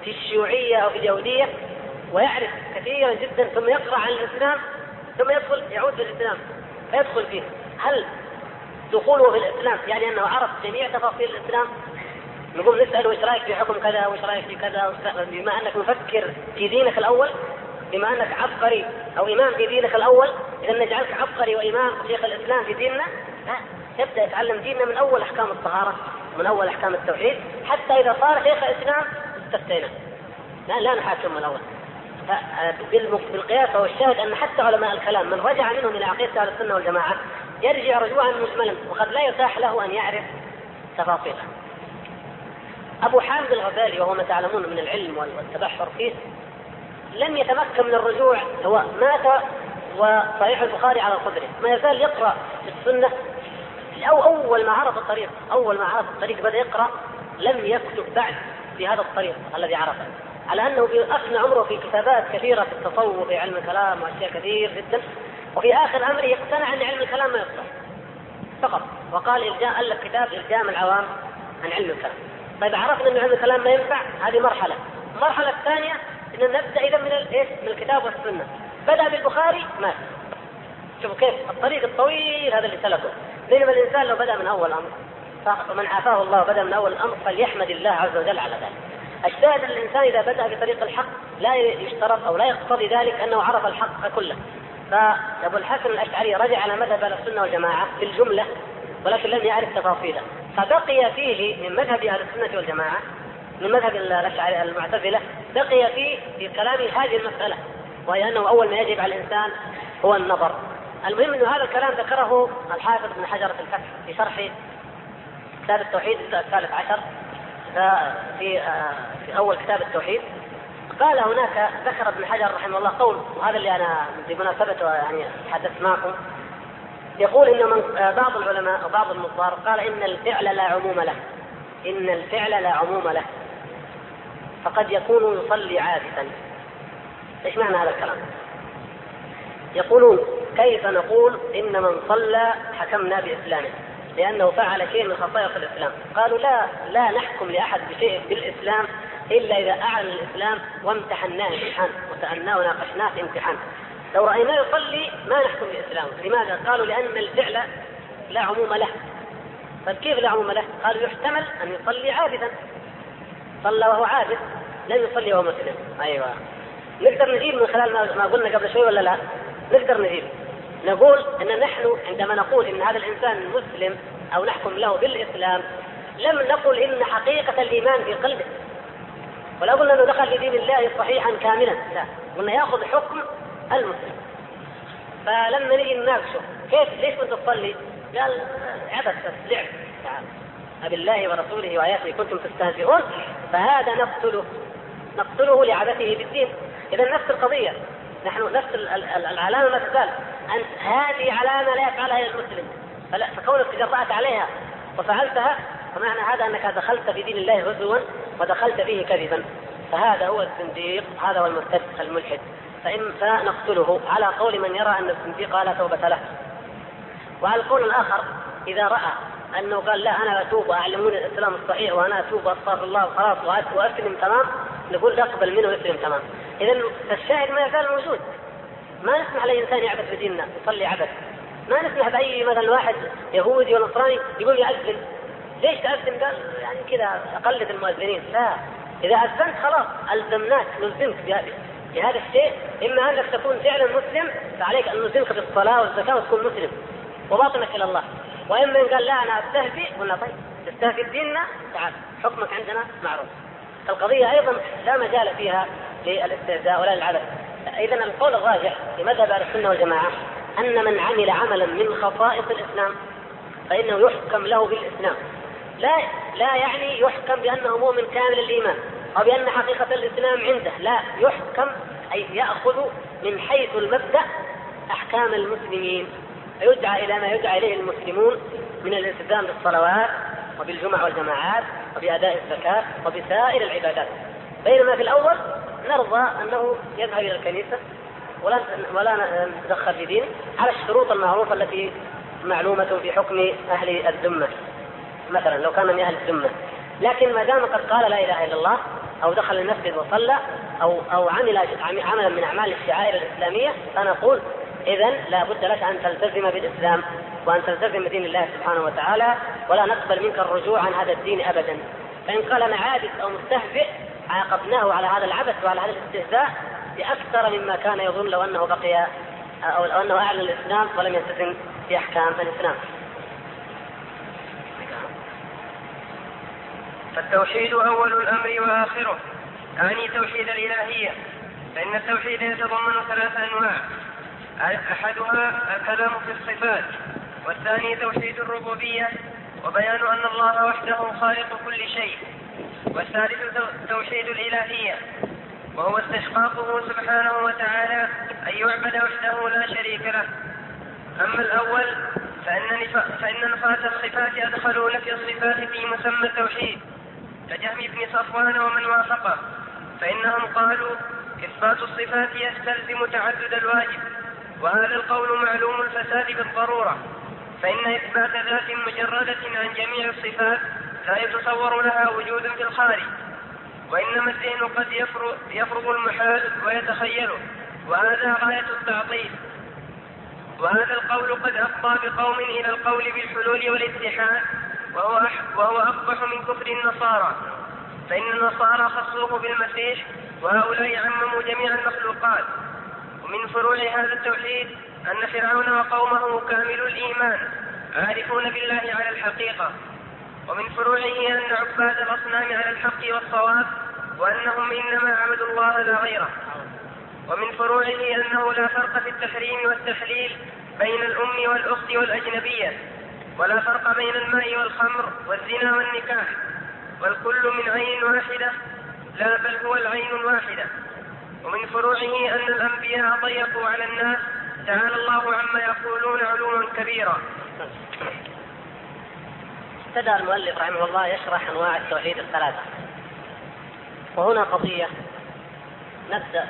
في الشيوعية أو في اليهودية ويعرف كثيرا جدا ثم يقرأ عن الإسلام ثم يدخل يعود في الاسلام فيدخل فيه. هل دخوله في الإسلام يعني أنه عرف جميع تفاصيل الإسلام؟ نقوم نسأله إيش رأيك في حكم كذا وايش رأيك في كذا بما أنك مفكر في دينك الأول بما أنك عبقري أو إمام في دينك الأول إذا نجعلك عبقري وإمام شيخ الإسلام في ديننا لا يبدا يتعلم ديننا من أول أحكام الطهارة من أول أحكام التوحيد حتى إذا صار شيخ الإسلام استفتينا. لا لا نحاكم من الأول بالقياس هو الشاهد أن حتى علماء الكلام من رجع منهم إلى عقيدة أهل السنة والجماعة يرجع رجوعا مجملا وقد لا يتاح له أن يعرف تفاصيلها. أبو حامد الغزالي وهو ما تعلمون من العلم والتبحر فيه لم يتمكن من الرجوع هو مات وصحيح البخاري على صدره. ما يزال يقرأ في السنة. أو أول ما عرف الطريق أول ما عرف الطريق بدأ يقرأ لم يكتب بعد في هذا الطريق الذي عرفه. على أنه أفنى عمره في كتابات كثيرة في التصوف في علم الكلام وأشياء كثير جدا وفي آخر أمره يقتنع أن علم الكلام ما يصلح. فقط. وقال إلجاء ألف كتاب إلجام العوام عن علم الكلام. طيب عرفنا إن علم الكلام ما ينفع هذه مرحلة. المرحلة الثانية إن نبدأ إذا من إيش؟ من الكتاب والسنة. بدأ بالبخاري؟ مات شوفوا كيف الطريق الطويل هذا اللي سلكه. بينما الإنسان لو بدأ من أول أمر فمن عافاه الله بدأ من أول الامر فليحمد الله عز وجل على ذلك. الشاهد أن الإنسان إذا بدأ بطريق الحق لا يشترط أو لا يقتضي ذلك أنه عرف الحق كله. فابو الحسن الأشعري رجع على مذهب أهل السنة والجماعة بالجمله ولكن لم يعرف تفاصيله فبقي فيه من مذهب أهل السنة والجماعة من مذهب الأشعري المعتزلة بقي فيه في كلامه هذه المسألة وهي أنه أول ما يجب على الإنسان هو النظر. المهم إنه هذا الكلام ذكره الحافظ بن حجر في الفتح في شرح كتاب التوحيد الثالث عشر في في أول كتاب التوحيد. قال هناك ذكر ابن حجر رحمه الله قول وهذا اللي أنا بمناسبته يعني تحدثت معكم يقول ان من آه، بعض العلماء أو بعض النصارى قال إن الفعل لا عموم له. إن الفعل لا عموم له. فقد يكون يصلي عابثا إيش معنى هذا الكلام؟ يقولون كيف نقول إن من صلى حكمنا بإسلامه؟ لأنه فعل شيء من خصائص الإسلام. قالوا لا لا نحكم لأحد بشيء بالإسلام إلا إذا أعلن الإسلام وامتحناه امتحان وسالناه وناقشناه في امتحان. لو رأيناه يصلي ما نحكم بإسلامه. لماذا؟ قالوا لأن الفعل لا عموم له. طيب كيف لا عموم له؟ قالوا يحتمل أن يصلي عابثا صلى وهو عابث لم يصلي وهو مسلم. أيوه. نقدر نجيب من خلال ما قلنا قبل شوي ولا لا؟ نقدر نجيب. نقول إن نحن عندما نقول إن هذا الإنسان مسلم أو نحكم له بالإسلام لم نقل إن حقيقة الإيمان في قلبه. ولا قلنا إنه دخل في دين الله صحيحا كاملا. لا. قلنا يأخذ حكم المسلم. فلما نجي نناقشه كيف؟ ليش كنت تصلي؟ قال عبث لعب. تعال أبالله ورسوله وآياته كنتم تستهزئون؟ فهذا نقتله. نقتله لعبثه بالدين إذا نفس القضية. نحن نفس العلامة ما تزال. أن هذه علامة لا يفعلها إلا المسلم. فلا فكونك تجرأت عليها وفعلتها فمعنى هذا أنك دخلت في دين الله هزوا ودخلت فيه كذبا. فهذا هو الزنديق هذا هو المرتد الملحد. فإن فنقتله على قول من يرى أن الزنديق لا توبة له. وعلى القول الآخر إذا رأى أنه قال لا أنا أتوب وأعلموني الإسلام الصحيح وأنا أتوب وأستغفر الله وخلاص وأسلم تمام؟ نقول نقبل منه ويسلم تمام؟ إذا الشاهد ما يزال موجود. ما نسمح لإنسان يعبث بديننا يصلي عبث. ما نسمح بأي مثلا واحد يهودي ولا نصراني يقول يأذن ليش تأذن؟ قال يعني كذا أقلد المؤذنين. لا. إذا أذنت خلاص ألزمناك نلزمك بهذا الشيء إما أنك تكون فعلا مسلم فعليك أن نلزمك بالصلاة والزكاة وتكون مسلم وباطنك إلى الله. وإما إن قال لا أنا أستهزئ قلنا طيب تستهزئ بديننا تعال حكمك عندنا معروف. القضية أيضا لا مجال فيها للاستهزاء ولا للعبث. إذا القول الراجح في مذهب أهل السنة والجماعة أن من عمل عملا من خصائص الإسلام فإنه يحكم له بالإسلام. لا لا يعني يحكم بأنه مؤمن كامل الإيمان أو بأن حقيقة الإسلام عنده لا يحكم أي يأخذ من حيث المبدأ أحكام المسلمين فيدعى إلى ما يدعى إليه المسلمون من الالتزام بالصلوات وبالجمع والجماعات وبأداء الزكاة وبسائر العبادات. بينما في الأول نرضى أنه يذهب إلى الكنيسة ولا ولا نتدخل في دينه على الشروط المعروفة التي معلومة في حكم أهل الذمة. مثلا لو كان من أهل الذمة لكن ما دام قد قال لا إله إلا الله أو دخل المسجد وصلى أو أو عمل عملا من أعمال الشعائر الإسلامية فنقول إذا لا بد لك أن تلتزم بالإسلام وأن تلتزم بدين الله سبحانه وتعالى ولا نقبل منك الرجوع عن هذا الدين أبدا. فإن قال أنا عابد أو مستهزئ عاقبناه على هذا العبث وعلى هذا الاستهزاء بأكثر مما كان يظن لو أنه بقي أو لو أنه أعلن الإسلام ولم يلتزم بأحكام الإسلام. فالتوحيد أول الأمر وآخره. أعني توحيد الإلهية. فإن التوحيد يتضمن ثلاث أنواع. أحدها الكلام في الصفات والثاني توحيد الربوبية وبيان أن الله وحده خالق كل شيء. والثالث توحيد الإلهية وهو استشقاقه سبحانه وتعالى أن يعبد وحده لا شريك له. أما الأول فإن فإن نفاة الصفات أدخلوا نفي الصفات في مسمى التوحيد. كجهم بن صفوان ومن وافقه. فإنهم قالوا إثبات الصفات يستلزم تعدد الواجب وهذا القول معلوم الفساد بالضرورة. فإن إثبات ذات مجردة عن جميع الصفات لا يتصور لها وجود في الخارج وإنما الذهن قد يفرض المحال ويتخيله وهذا غاية التعطيل. وهذا القول قد أفضى بقوم إلى القول بالحلول والاتحاد وهو وهو أقبح من كفر النصارى. فإن النصارى خصوه بالمسيح وهؤلاء عمموا جميع المخلوقات. ومن فروع هذا التوحيد أن فرعون وقومه كامل الإيمان عارفون بالله على الحقيقة. ومن فروعه أن عباد الأصنام على الحق والصواب وأنهم إنما عبدوا الله لا غيره. ومن فروعه أنه لا فرق في التحريم والتحليل بين الأم والأخت والأجنبية. ولا فرق بين الماء والخمر والزنا والنكاح والكل من عين واحدة لا بل هو العين الواحدة. ومن فروعه أن الأنبياء ضيقوا على الناس تعالى الله عما يقولون علوا كبيرا. ابتدأ المؤلف رحمه الله يشرح أنواع التوحيد الثلاثة. وهنا قضية نبدأ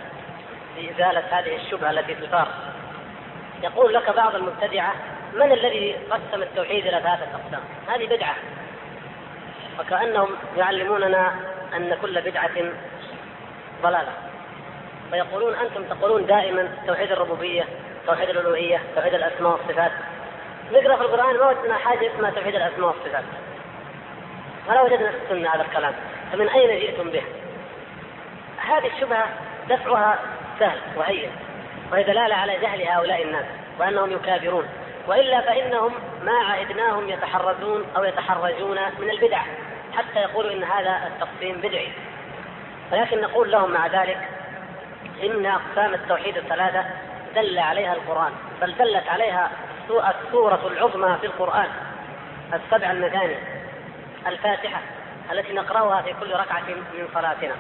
بإزالة هذه الشبهة التي تثار. يقول لك بعض المبتدعة من الذي قسم التوحيد إلى ثلاثة أقسام؟ هذه بدعة. وكأنهم يعلموننا أن كل بدعة ضلالة. فيقولون أنتم تقولون دائما توحيد الربوبية توحيد الألوهية توحيد الأسماء والصفات. نقرأ في القرآن ما وجدنا حاجة اسمها توحيد الأسماء والصفات. ولا وجدنا في السنة هذا الكلام. فمن أين جئتم به؟ هذه الشبهة دفعها سهل وهين وهي دلالة على جهل هؤلاء الناس وأنهم يكابرون. وإلا فإنهم ما عهدناهم يتحرزون أو يتحرجون من البدع حتى يقولوا إن هذا التقسيم بدعي. ولكن نقول لهم مع ذلك إن أقسام التوحيد الثلاثة دل عليها القرآن بل دلت عليها السورة العظمى في القرآن السبع المثاني الفاتحة التي نقرأها في كل ركعة من صلاتنا.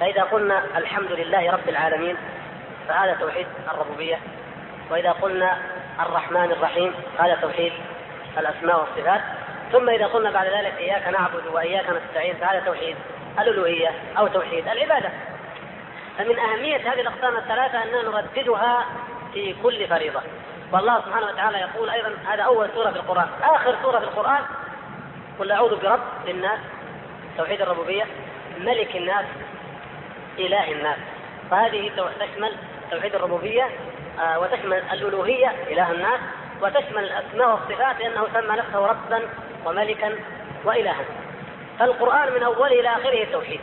فإذا قلنا الحمد لله رب العالمين فهذا توحيد الربوبية. وإذا قلنا الرحمن الرحيم. هذا توحيد الأسماء والصفات. ثم إذا قلنا بعد ذلك إياك نعبد وإياك نستعين فهذا توحيد الألوهية أو توحيد العبادة. فمن أهمية هذه الأقسام الثلاثة أننا نرددها في كل فريضة. والله سبحانه وتعالى يقول أيضا هذا أول سورة في القرآن. آخر سورة في القرآن قل أعوذ برب الناس توحيد الربوبية ملك الناس إله الناس. فهذه تشمل توحيد الربوبية آه، وتشمل الألوهية إله الناس وتشمل الأسماء والصفات لأنه سمى نفسه ربا وملكا وإلها. فالقرآن من أوله إلى آخره توحيد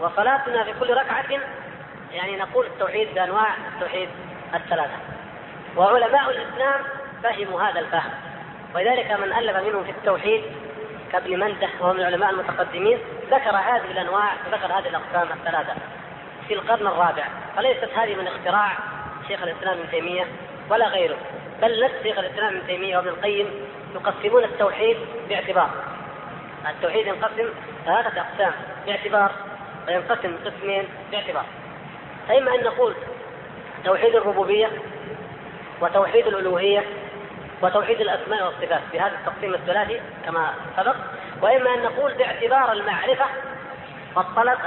وصلاتنا في كل ركعة يعني نقول التوحيد بأنواع التوحيد الثلاثة. وعلماء الإسلام فهموا هذا الفهم. ولذلك من ألف منهم في التوحيد كابن منده وهو من العلماء المتقدمين. ذكر هذه الأنواع وذكر هذه الأقسام الثلاثة في القرن الرابع. فليست هذه من اختراع شيخ الإسلام ابن تيمية ولا غيره بل نفس شيخ الإسلام ابن تيمية وابن القيم يقسمون التوحيد باعتبار. التوحيد ينقسم ثلاثة أقسام باعتبار وينقسم قسمين باعتبار. فإما أن نقول توحيد الربوبية وتوحيد الألوهية وتوحيد الأسماء والصفات في هذا التقسيم الثلاثي كما سبق وإما أن نقول باعتبار المعرفة والطلب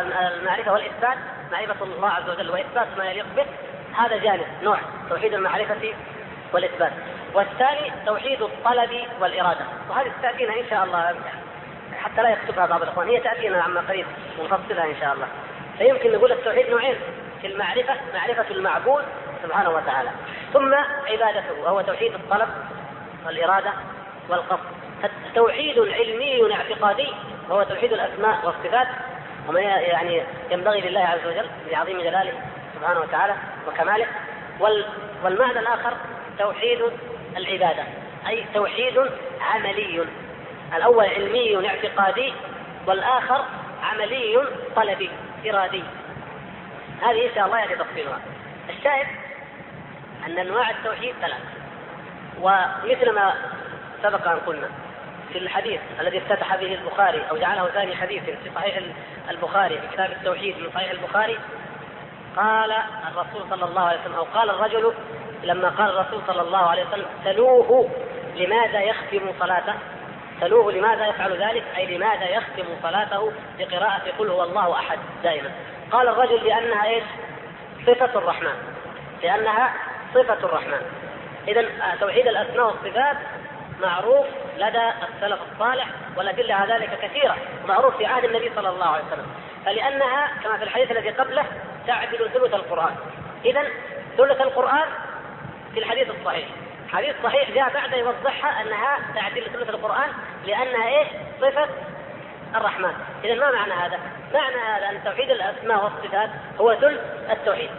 المعرفة والإثبات معرفة الله عز وجل وإثبات ما يليق به هذا جانب نوع توحيد المعرفة والإثبات. والثاني توحيد الطلب والإرادة. وهذه تأتينا إن شاء الله حتى لا يكتبها بعض الإخوان. هي تأتينا عما قريب ونفصلها إن شاء الله. فيمكن نقول التوحيد نوعين في المعرفة معرفة المعبود سبحانه وتعالى. ثم عبادته وهو توحيد الطلب والإرادة والقصد. توحيد علمي اعتقادي وهو توحيد الأسماء والصفات. وما يعني ينبغي لله عز وجل بعظيم جلاله سبحانه وتعالى وكماله. والمعنى الآخر توحيد العبادة أي توحيد عملي. الأول علمي اعتقادي والآخر عملي طلبي إرادي. هذه إن شاء الله يأتي تفصيلها. الشاهد أن أنواع التوحيد ثلاث. ومثل ما سبق أن قلنا في الحديث الذي افتتح به البخاري أو جعله ثاني حديث في صحيح البخاري في كتاب التوحيد من صحيح البخاري قال الرسول صلى الله عليه وسلم أو قال الرجل لما قال الرسول صلى الله عليه وسلم سلوه لماذا يختم صلاته؟ سلوه لماذا يفعل ذلك؟ أي لماذا يختم صلاته؟ بقراءة قل هو الله أحد دائما. قال الرجل لأنها إيش؟ صفة الرحمن. لأنها صفة الرحمن. إذا توحيد الأسماء والصفات معروف لدى السلف الصالح والأدلة على ذلك كثيرة معروف في عهد النبي صلى الله عليه وسلم. فلأنها كما في الحديث الذي قبله تعدل ثلث القرآن. إذا ثلث القرآن في الحديث الصحيح. حديث صحيح جاء بعد يوضحها أنها تعدل ثلث القرآن لأنها إيش؟ صفة الرحمن. إذا ما معنى هذا؟ معنى هذا أن توحيد الأسماء والصفات هو ثلث التوحيد.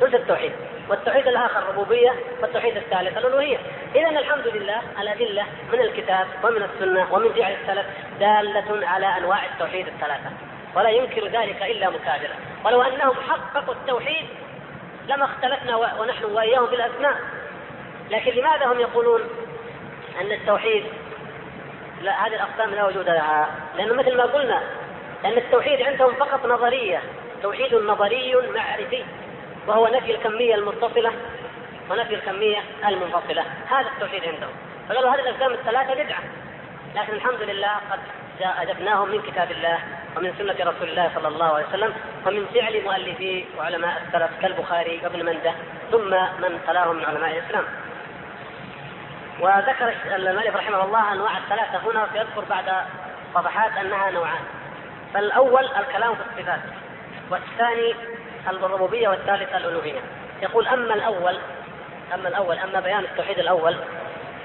ثلث التوحيد. والتوحيد الآخر الربوبية والتوحيد الثالث الألوهية. إذا الحمد لله الأدلة من الكتاب ومن السنة ومن فعل السلف دالة على أنواع التوحيد الثلاثة. ولا ينكر ذلك إلا مكابرة. ولو أنهم حققوا التوحيد لما اختلفنا ونحن وإياهم في الأسماء. لكن لماذا هم يقولون أن التوحيد لا هذه الأقسام لا وجود لها؟ لأنه مثل ما قلنا أن التوحيد عندهم فقط نظرية. توحيد نظري معرفي وهو نفي الكمية المتصلة ونفي الكمية المنفصلة. هذا التوحيد عندهم. فقالوا هذه الأقسام الثلاثة بدعة. لكن الحمد لله قد أجبناهم من كتاب الله ومن سنة رسول الله صلى الله عليه وسلم ومن فعل مؤلفي وعلماء السلف كالبخاري وابن منده ثم من تلاهم من علماء الإسلام. وذكر المؤلف رحمه الله أنواع الثلاثة هنا سيذكر بعد صفحات أنها نوعان. فالأول الكلام في الصفات والثاني الربوبية والثالث الألوهية. يقول أما الأول أما الأول أما بيان التوحيد الأول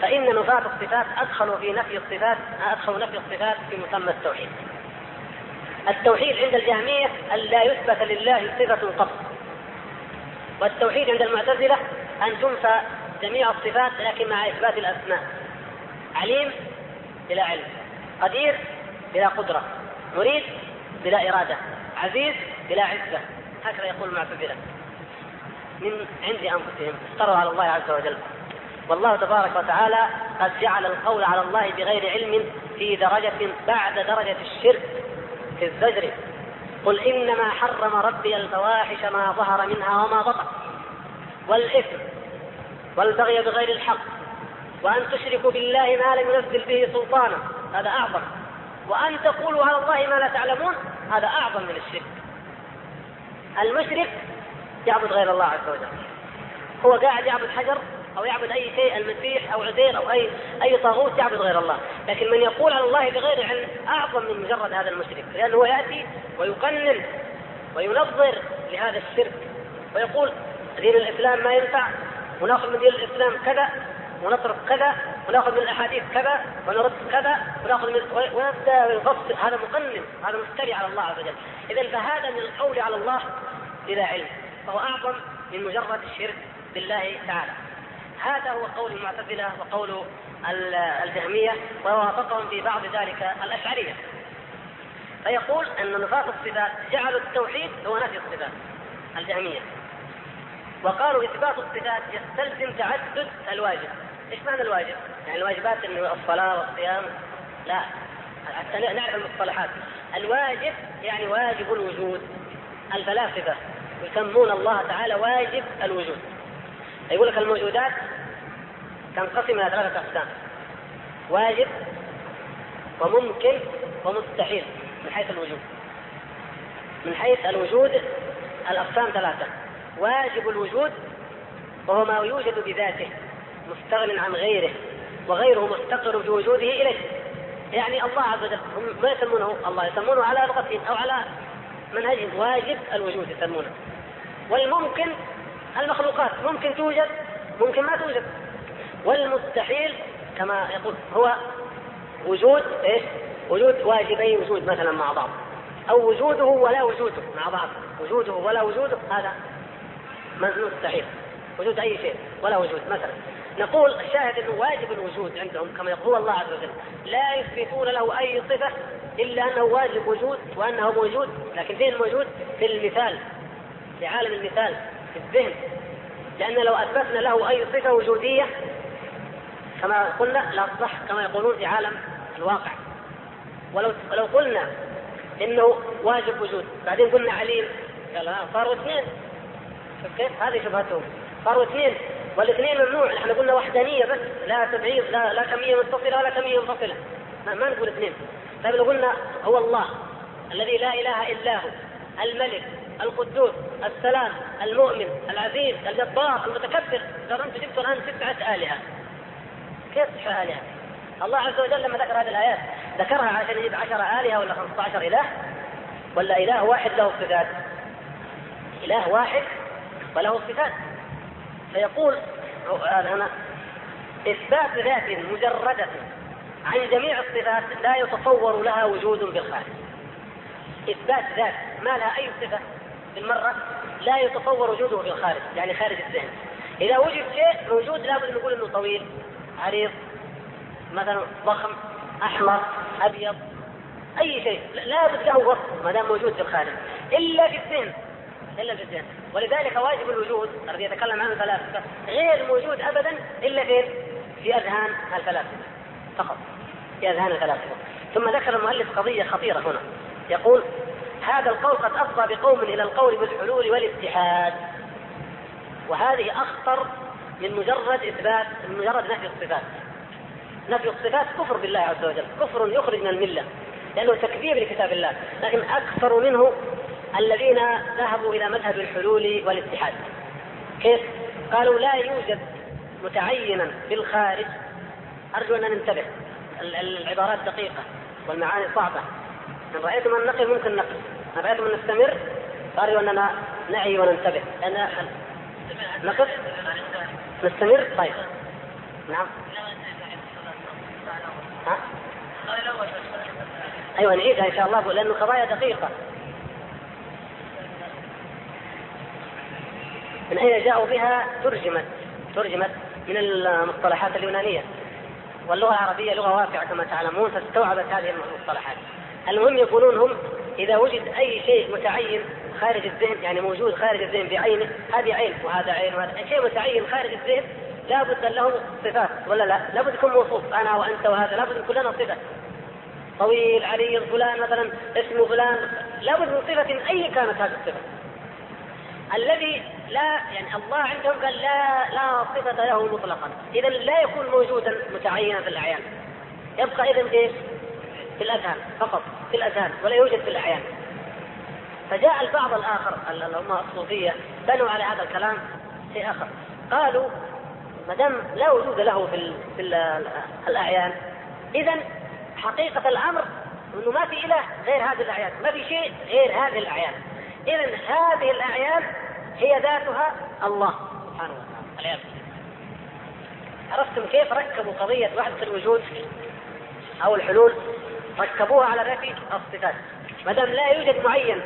فإن نفاة الصفات أدخلوا في نفي الصفات أدخلوا نفي الصفات في مسمى التوحيد. التوحيد عند الجهمية أن لا يثبت لله صفة قط. والتوحيد عند المعتزلة أن تنفى جميع الصفات لكن مع إثبات الأسماء. عليم بلا علم. قدير بلا قدرة. مريد بلا إرادة. عزيز بلا عزة. هكذا يقول المعتزلة. من عند أنفسهم. افتروا على الله عز وجل. والله تبارك وتعالى قد جعل القول على الله بغير علم في درجة بعد درجة الشرك في الزجر. قل إنما حرم ربي الفواحش ما ظهر منها وما بطن. والإثم والبغي بغير الحق وأن تشركوا بالله ما لم ينزل به سلطانا هذا أعظم. وأن تقولوا على الله ما لا تعلمون هذا أعظم من الشرك. المشرك يعبد غير الله عز وجل. هو قاعد يعبد حجر أو يعبد أي شيء المسيح أو عزير أو أي أي طاغوت يعبد غير الله، لكن من يقول على الله بغير علم أعظم من مجرد هذا المشرك، لأنه يأتي ويقنن وينظر لهذا الشرك. ويقول دين الإسلام ما ينفع ونأخذ من دين الإسلام كذا ونترك كذا ونأخذ من الأحاديث كذا ونرد كذا ونأخذ من ويبدأ يفصل هذا مقنن هذا مفتري على الله عز وجل، اذا فهذا من القول على الله بلا علم، فهو أعظم من مجرد الشرك بالله تعالى. هذا هو قول المعتزلة وقول الجهمية ووافقهم في بعض ذلك الأشعرية. فيقول أن نفاق الصفات جعلوا التوحيد هو نفي الصفات الجهمية. وقالوا إثبات الصفات يستلزم تعدد الواجب. إيش معنى الواجب؟ يعني الواجبات أنه الصلاة والصيام؟ لا. حتى نعرف المصطلحات. الواجب يعني واجب الوجود الفلاسفة يسمون الله تعالى واجب الوجود. يقول لك الموجودات تنقسم إلى ثلاثة أقسام. واجب وممكن ومستحيل من حيث الوجود. من حيث الوجود الأقسام ثلاثة. واجب الوجود وهو ما يوجد بذاته مستغن عن غيره وغيره مستقر بوجوده إليه. يعني الله عز وجل هم ما يسمونه الله يسمونه على لغتهم أو على منهجهم. واجب الوجود يسمونه. والممكن المخلوقات. ممكن توجد ممكن ما توجد. والمستحيل كما يقول هو وجود إيش؟ وجود واجبي وجود مثلا مع بعض. أو وجوده ولا وجوده مع بعض. وجوده ولا وجوده هذا مستحيل. وجود أي شيء ولا وجود. مثلا نقول الشاهد أنه واجب الوجود عندهم كما يقول الله عز وجل لا يثبتون له أي صفة إلا أنه واجب وجود وأنه موجود. لكن فين الموجود؟ في المثال في عالم المثال. الذهن لأن لو أثبتنا له أي صفة وجودية كما قلنا لا كما يقولون في عالم الواقع. ولو لو قلنا إنه واجب وجود بعدين قلنا عليم قال صاروا اثنين. كيف؟ هذه شبهتهم صاروا اثنين والاثنين ممنوع. إحنا قلنا وحدانية بس لا تبعيض لا لا كمية متصلة ولا كمية منفصلة. ما, ما نقول اثنين. طيب لو قلنا هو الله الذي لا إله إلا هو الملك القدوس السلام المؤمن العزيز الجبار المتكبر. أنتم جبتوا الآن ستة آلهة. كيف تسعة آلهة؟ الله عز وجل لما ذكر هذه الآيات ذكرها عشان يجيب عشر آلهة ولا 15 إله؟ ولا إله واحد له صفات؟ إله واحد وله صفات. فيقول هنا إثبات ذات مجردة عن جميع الصفات لا يتصور لها وجود بالخارج إثبات ذات ما لها أي صفة؟ بالمرة لا يتصور وجوده في الخارج يعني خارج الذهن. إذا وجد شيء موجود لابد نقول أنه طويل عريض مثلا ضخم أحمر أبيض أي شيء. لابد له وصف ما دام موجود في الخارج. إلا في الذهن إلا في الذهن. ولذلك واجب الوجود الذي يتكلم عنه الفلاسفة غير موجود أبدا إلا فين؟ في أذهان الفلاسفة. فقط. في أذهان الفلاسفة. ثم ذكر المؤلف قضية خطيرة هنا. يقول هذا القول قد أفضى بقوم إلى القول بالحلول والاتحاد. وهذه أخطر من مجرد إثبات من مجرد نفي الصفات. نفي الصفات كفر بالله عز وجل كفر يخرج من الملة لأنه تكذيب لكتاب الله. لكن أكثر منه الذين ذهبوا إلى مذهب الحلول والاتحاد. كيف؟ قالوا لا يوجد متعينا بالخارج أرجو أن ننتبه. العبارات دقيقة والمعاني صعبة. إن رأيتم أن نقف ممكن نقف. إن رأيتم أن نستمر فأرجو أننا نعي وننتبه. لأن نقف؟ نستمر؟ طيب. نعم. ها؟ أيوه نعيدها إن شاء الله لأنه قضايا دقيقة. من أين جاءوا بها؟ ترجمت. ترجمت من المصطلحات اليونانية. واللغة العربية لغة واسعة كما تعلمون فاستوعبت هذه المصطلحات. المهم يقولون هم إذا وجد أي شيء متعين خارج الذهن يعني موجود خارج الذهن بعينه هذه عين وهذا عين وهذا شيء متعين خارج الذهن لابد له صفات ولا لا؟ لابد يكون موصوف أنا وأنت وهذا لابد يكون لنا صفة طويل عريض فلان مثلا اسمه فلان لابد من صفة أي كانت هذه الصفة الذي لا يعني الله عندهم قال لا لا صفة له مطلقا، إذا لا يكون موجودا متعينا في الأعيان. يبقى إذا إيش؟ في الأذهان فقط، في الأذهان ولا يوجد في الأعيان. فجاء البعض الآخر اللي هم الصوفية بنوا على هذا الكلام شيء آخر، قالوا ما دام لا وجود له في في ال الأعيان إذا حقيقة الأمر أنه ما في إله غير هذه الأعيان، ما في شيء غير هذه الأعيان. إذا هذه الأعيان هي ذاتها الله سبحانه وتعالى. عرفتم كيف ركبوا قضية وحدة الوجود أو الحلول؟ ركبوها على نفي الصفات. ما دام لا يوجد معين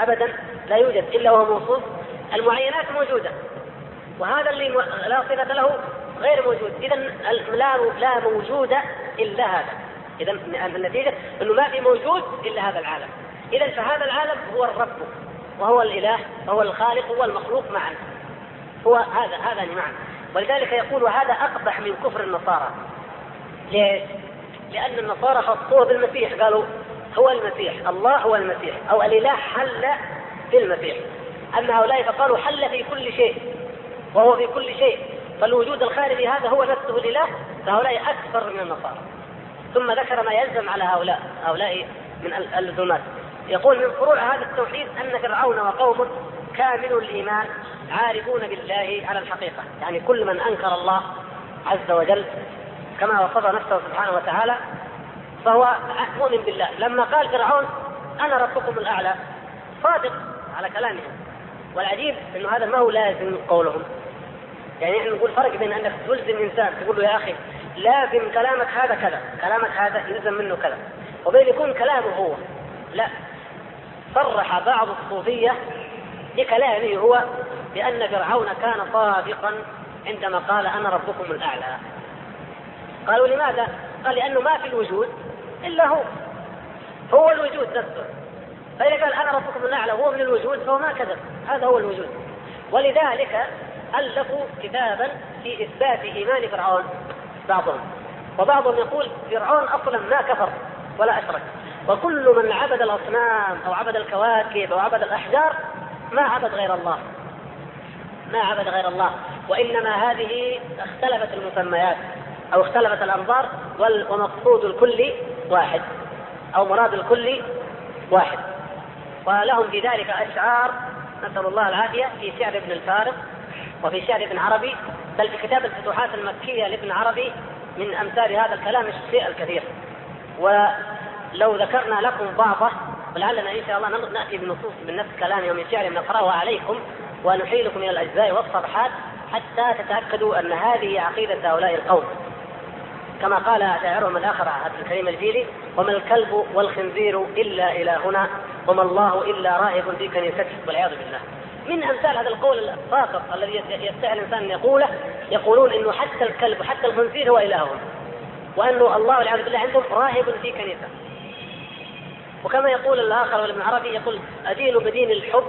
أبدا لا يوجد إلا وهو موصوف المعينات موجودة. وهذا اللي لا صفة له غير موجود. إذا لا لا موجود إلا هذا. إذا النتيجة أنه ما في موجود إلا هذا العالم. إذا فهذا العالم هو الرب وهو الإله وهو الخالق هو المخلوق معا. هو هذا هذا معا. ولذلك يقول وهذا أقبح من كفر النصارى. ليش؟ لأن النصارى خصوه بالمسيح قالوا هو المسيح الله هو المسيح أو الإله حل في المسيح. أما هؤلاء فقالوا حل في كل شيء وهو في كل شيء. فالوجود الخارجي هذا هو نفسه الإله فهؤلاء أكثر من النصارى. ثم ذكر ما يلزم على هؤلاء هؤلاء من اللزومات يقول من فروع هذا التوحيد أن فرعون وقومه كامل الإيمان عارفون بالله على الحقيقة، يعني كل من أنكر الله عز وجل كما وصف نفسه سبحانه وتعالى فهو مؤمن بالله، لما قال فرعون أنا ربكم الأعلى صادق على كلامهم. والعجيب إنه هذا ما هو لازم قولهم. يعني إحنا نقول فرق بين أنك تلزم إنسان تقول له يا أخي لازم كلامك هذا كذا، كلامك هذا يلزم منه كذا، وبين يكون كلامه هو. لا. صرح بعض الصوفية بكلامه هو بأن فرعون كان صادقا عندما قال أنا ربكم الأعلى قالوا لماذا؟ قال لأنه ما في الوجود إلا هو. هو الوجود نفسه فإذا قال أنا ربكم الأعلى هو من الوجود فهو ما كذب. هذا هو الوجود. ولذلك ألفوا كتابا في إثبات إيمان فرعون بعضهم. وبعضهم يقول فرعون أصلا ما كفر ولا أشرك. وكل من عبد الأصنام أو عبد الكواكب أو عبد الأحجار ما عبد غير الله. ما عبد غير الله. وإنما هذه اختلفت المسميات. أو اختلفت الأنظار ومقصود الكل واحد أو مراد الكل واحد ولهم في ذلك أشعار نسأل الله العافية في شعر ابن الفارق وفي شعر ابن عربي بل في كتاب الفتوحات المكية لابن عربي من أمثال هذا الكلام الشيء الكثير و لو ذكرنا لكم بعضه ولعلنا إن شاء الله نأتي بنصوص من نفس كلامه ومن شعره نقراها عليكم ونحيلكم إلى الأجزاء والصفحات حتى تتأكدوا أن هذه عقيدة هؤلاء القوم. كما قال شاعرهم الآخر عبد الكريم الجيلي: وما الكلب والخنزير إلا إلهنا وما الله إلا راهب في كنيسته والعياذ بالله. من أمثال هذا القول الفاسق الذي يستحي الإنسان أن يقوله يقولون إنه حتى الكلب وحتى الخنزير هو إلههم. وانه الله والعياذ بالله عندهم راهب في كنيسه. وكما يقول الآخر والابن عربي يقول أدين بدين الحب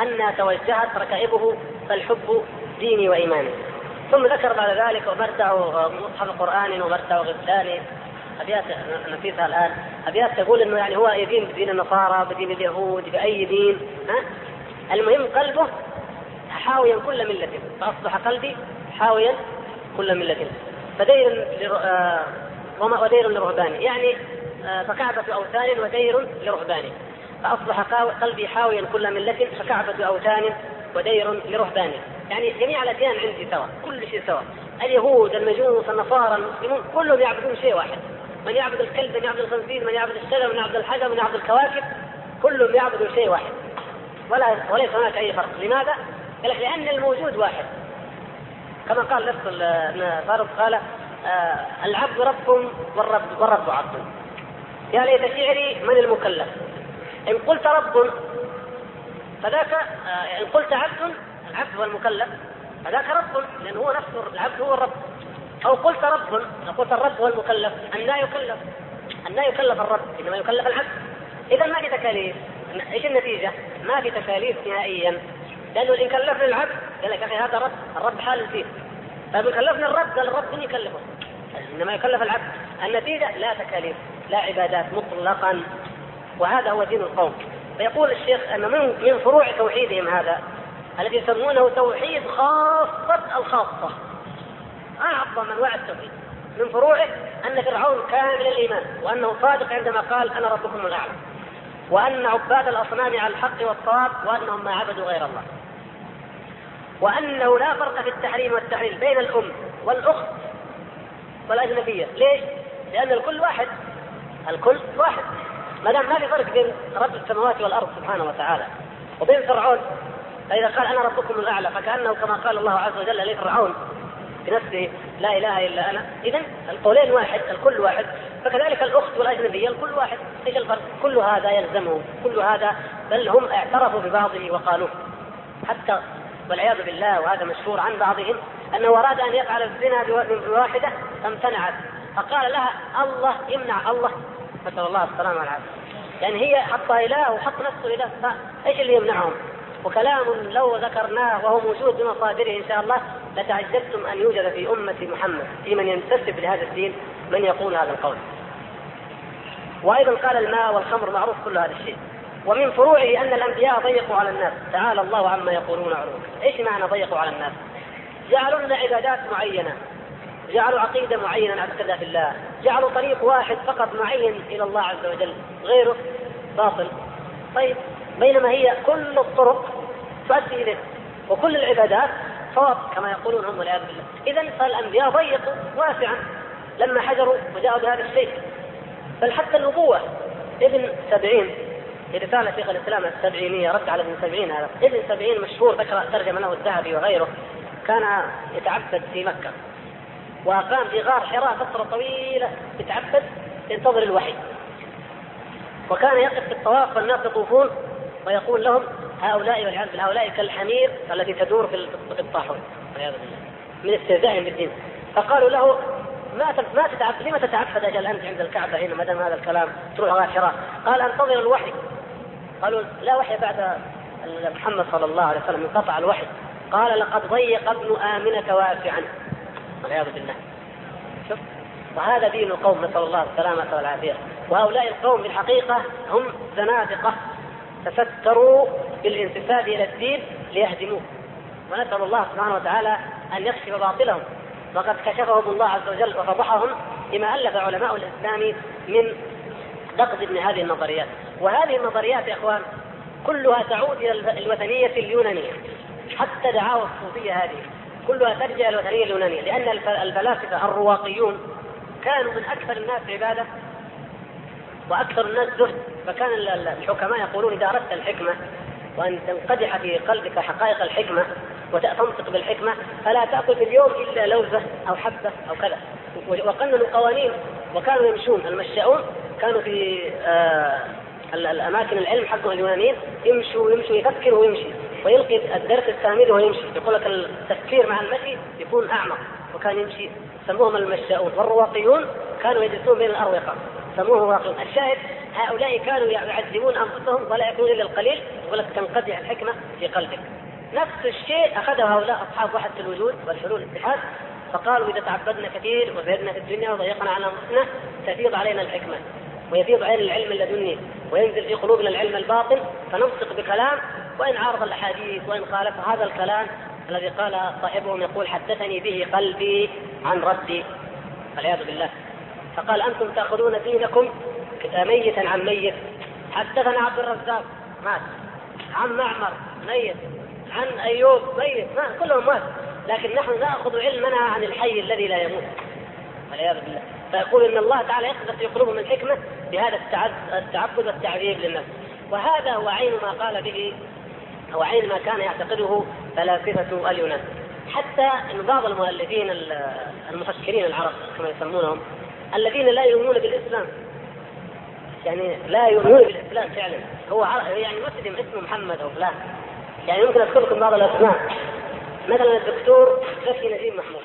أن توجهت ركائبه فالحب ديني وإيماني ثم ذكر بعد ذلك ومرتع مصحف قرآن ومرتع غسلان أبيات نسيتها الآن. أبيات تقول أنه يعني هو يدين بدين النصارى بدين اليهود بأي دين ها؟ المهم قلبه حاويا كل ملة. فأصبح قلبي حاويا كل ملة. فدير آه، ودير لرهباني. يعني آه، فكعبة أوثان ودير لرهبان فأصبح قلبي حاويا كل ملة فكعبة أوثان ودير لرهبان يعني جميع الأديان عندي سوا كل شيء سوا. اليهود المجوس النصارى المسلمون كلهم يعبدون شيء واحد. من يعبد الكلب من يعبد الخنزير من يعبد الشجر من يعبد الحجر من يعبد الكواكب كلهم يعبدون شيء واحد. ولا وليس هناك أي فرق. لماذا؟ قال لأن الموجود واحد. كما قال نفس ابن فارس قال آه العبد رب والرب والرب عبد. يا ليت شعري من المكلف. إن قلت رب فذاك آه، إن قلت عبد العبد هو المكلف فذاك رب لأنه هو نفسه العبد هو الرب. أو قلت رب لو قلت الرب هو المكلف أن لا يكلف أن لا يكلف الرب إنما يكلف العبد. إذا ما في تكاليف. إيش النتيجة؟ ما في تكاليف نهائيا. لأنه إن كلفني العبد قال لك أخي هذا رب الرب حال فيه. طيب كلفني الرب قال الرب من يكلفه؟ إنما يكلف العبد. النتيجة لا تكاليف لا عبادات مطلقا. وهذا هو دين القوم. فيقول الشيخ أن من من فروع توحيدهم هذا الذي يسمونه توحيد خاصة الخاصة. أعظم أنواع التوحيد. من فروعه أن فرعون كامل الإيمان وأنه صادق عندما قال أنا ربكم الأعلى وأن عباد الأصنام على الحق والصواب وأنهم ما عبدوا غير الله. وأنه لا فرق في التحريم والتحليل بين الأم والأخت والأجنبية. ليش؟ لأن الكل واحد. الكل واحد. ما دام ما في فرق بين رب السماوات والأرض سبحانه وتعالى وبين فرعون فإذا قال أنا ربكم الأعلى فكأنه كما قال الله عز وجل لفرعون بنفسه لا إله إلا أنا. اذا القولين واحد الكل واحد. فكذلك الأخت والأجنبية الكل واحد. إيش الفرق؟ كل هذا يلزمه كل هذا بل هم اعترفوا ببعضه وقالوه. حتى والعياذ بالله وهذا مشهور عن بعضهم أنه أراد أن يفعل الزنا بواحدة فامتنعت. فقال لها الله يمنع الله. نسأل الله السلامة والعافية. يعني هي حطها إله وحط نفسه إله فإيش اللي يمنعهم؟ وكلام لو ذكرناه وهو موجود بمصادره إن شاء الله لتعجبتم أن يوجد في أمة محمد في من ينتسب لهذا الدين من يقول هذا القول. وأيضا قال الماء والخمر معروف كل هذا الشيء. ومن فروعه أن الأنبياء ضيقوا على الناس، تعالى الله عما يقولون علوا. إيش معنى ضيقوا على الناس؟ جعلوا لنا عبادات معينة، جعلوا عقيدة معينة نعتقدها في الله، جعلوا طريق واحد فقط معين إلى الله عز وجل، غيره باطل. طيب بينما هي كل الطرق تؤدي اليه وكل العبادات صواب كما يقولون هم والعياذ بالله. اذا فالانبياء ضيقوا واسعا لما حجروا وجاءوا بهذا الشيء. بل حتى النبوة ابن سبعين في رسالة شيخ الإسلام السبعينية رد على ابن سبعين هذا. ابن سبعين مشهور ذكر ترجم له الذهبي وغيره كان يتعبد في مكة. وأقام في غار حراء فترة طويلة يتعبد ينتظر الوحي. وكان يقف في الطواف والناس يطوفون. ويقول لهم هؤلاء والعياذ بالله هؤلاء كالحمير التي تدور في الطاحون والعياذ بالله من استهزائهم بالدين. فقالوا له ما ما تتعبد لما تتعبد أجل أنت عند الكعبة هنا؟ ما دام هذا الكلام تروح غار حراء قال أنتظر الوحي. قالوا لا وحي بعد محمد صلى الله عليه وسلم انقطع الوحي. قال لقد ضيق ابن آمنة واسعا والعياذ بالله. شوف وهذا دين القوم نسأل الله السلامة والعافية. وهؤلاء القوم في الحقيقة هم زنادقة. تستروا بالانتساب إلى الدين ليهدموه. ونسأل الله سبحانه وتعالى أن يكشف باطلهم. وقد كشفهم الله عز وجل وفضحهم بما ألف علماء الإسلام من نقد ابن هذه النظريات. وهذه النظريات يا إخوان كلها تعود إلى الوثنية اليونانية. حتى دعاوى الصوفية هذه كلها ترجع إلى الوثنية اليونانية. لأن الفلاسفة الرواقيون كانوا من أكثر الناس عبادة وأكثر الناس زهد. فكان الحكماء يقولون إذا أردت الحكمة وأن تنقدح في قلبك حقائق الحكمة وتنطق بالحكمة فلا تأكل في اليوم إلا لوزة أو حبة أو كذا. وقننوا قوانين وكانوا يمشون. المشاؤون كانوا في آه الاماكن العلم حقهم اليونانيين يمشوا يمشوا يفكر ويمشي. ويلقي الدرس التلاميذ ويمشي يقول لك التفكير مع المشي يكون أعمق. وكان يمشي. سموهم المشاؤون. والرواقيون كانوا يجلسون بين الأروقة. سموه واقع الشاهد هؤلاء كانوا يعذبون أنفسهم ولا يكون إلا القليل يقول لك تنقطع الحكمة في قلبك. نفس الشيء أخذه هؤلاء أصحاب وحده الوجود والحلول الاتحاد فقالوا إذا تعبدنا كثير وزهدنا في الدنيا وضيقنا على أنفسنا تفيض علينا الحكمة ويفيض علينا العلم اللدني وينزل في قلوبنا العلم الباطن فننطق بكلام وإن عارض الأحاديث وإن خالف هذا الكلام الذي قال صاحبهم يقول حدثني به قلبي عن ربي والعياذ بالله. فقال أنتم تأخذون دينكم ميتا عن ميت. حدثنا عبد الرزاق مات. عن معمر ميت. عن أيوب ميت. ما كلهم مات. لكن نحن نأخذ علمنا عن الحي الذي لا يموت. والعياذ بالله. فيقول إن الله تعالى يقذف في قلوبهم الحكمة بهذا التعبد والتعذيب للناس وهذا هو عين ما قال به هو عين ما كان يعتقده فلاسفة اليونان. حتى إن بعض المؤلفين المفكرين العرب كما يسمونهم الذين لا يؤمنون بالإسلام يعني لا يؤمنون بالاسلام فعلا. هو يعني مسلم اسمه محمد أو فلان. يعني يمكن اذكر لكم بعض الأسماء. مثلا الدكتور زكي نجيب محمود.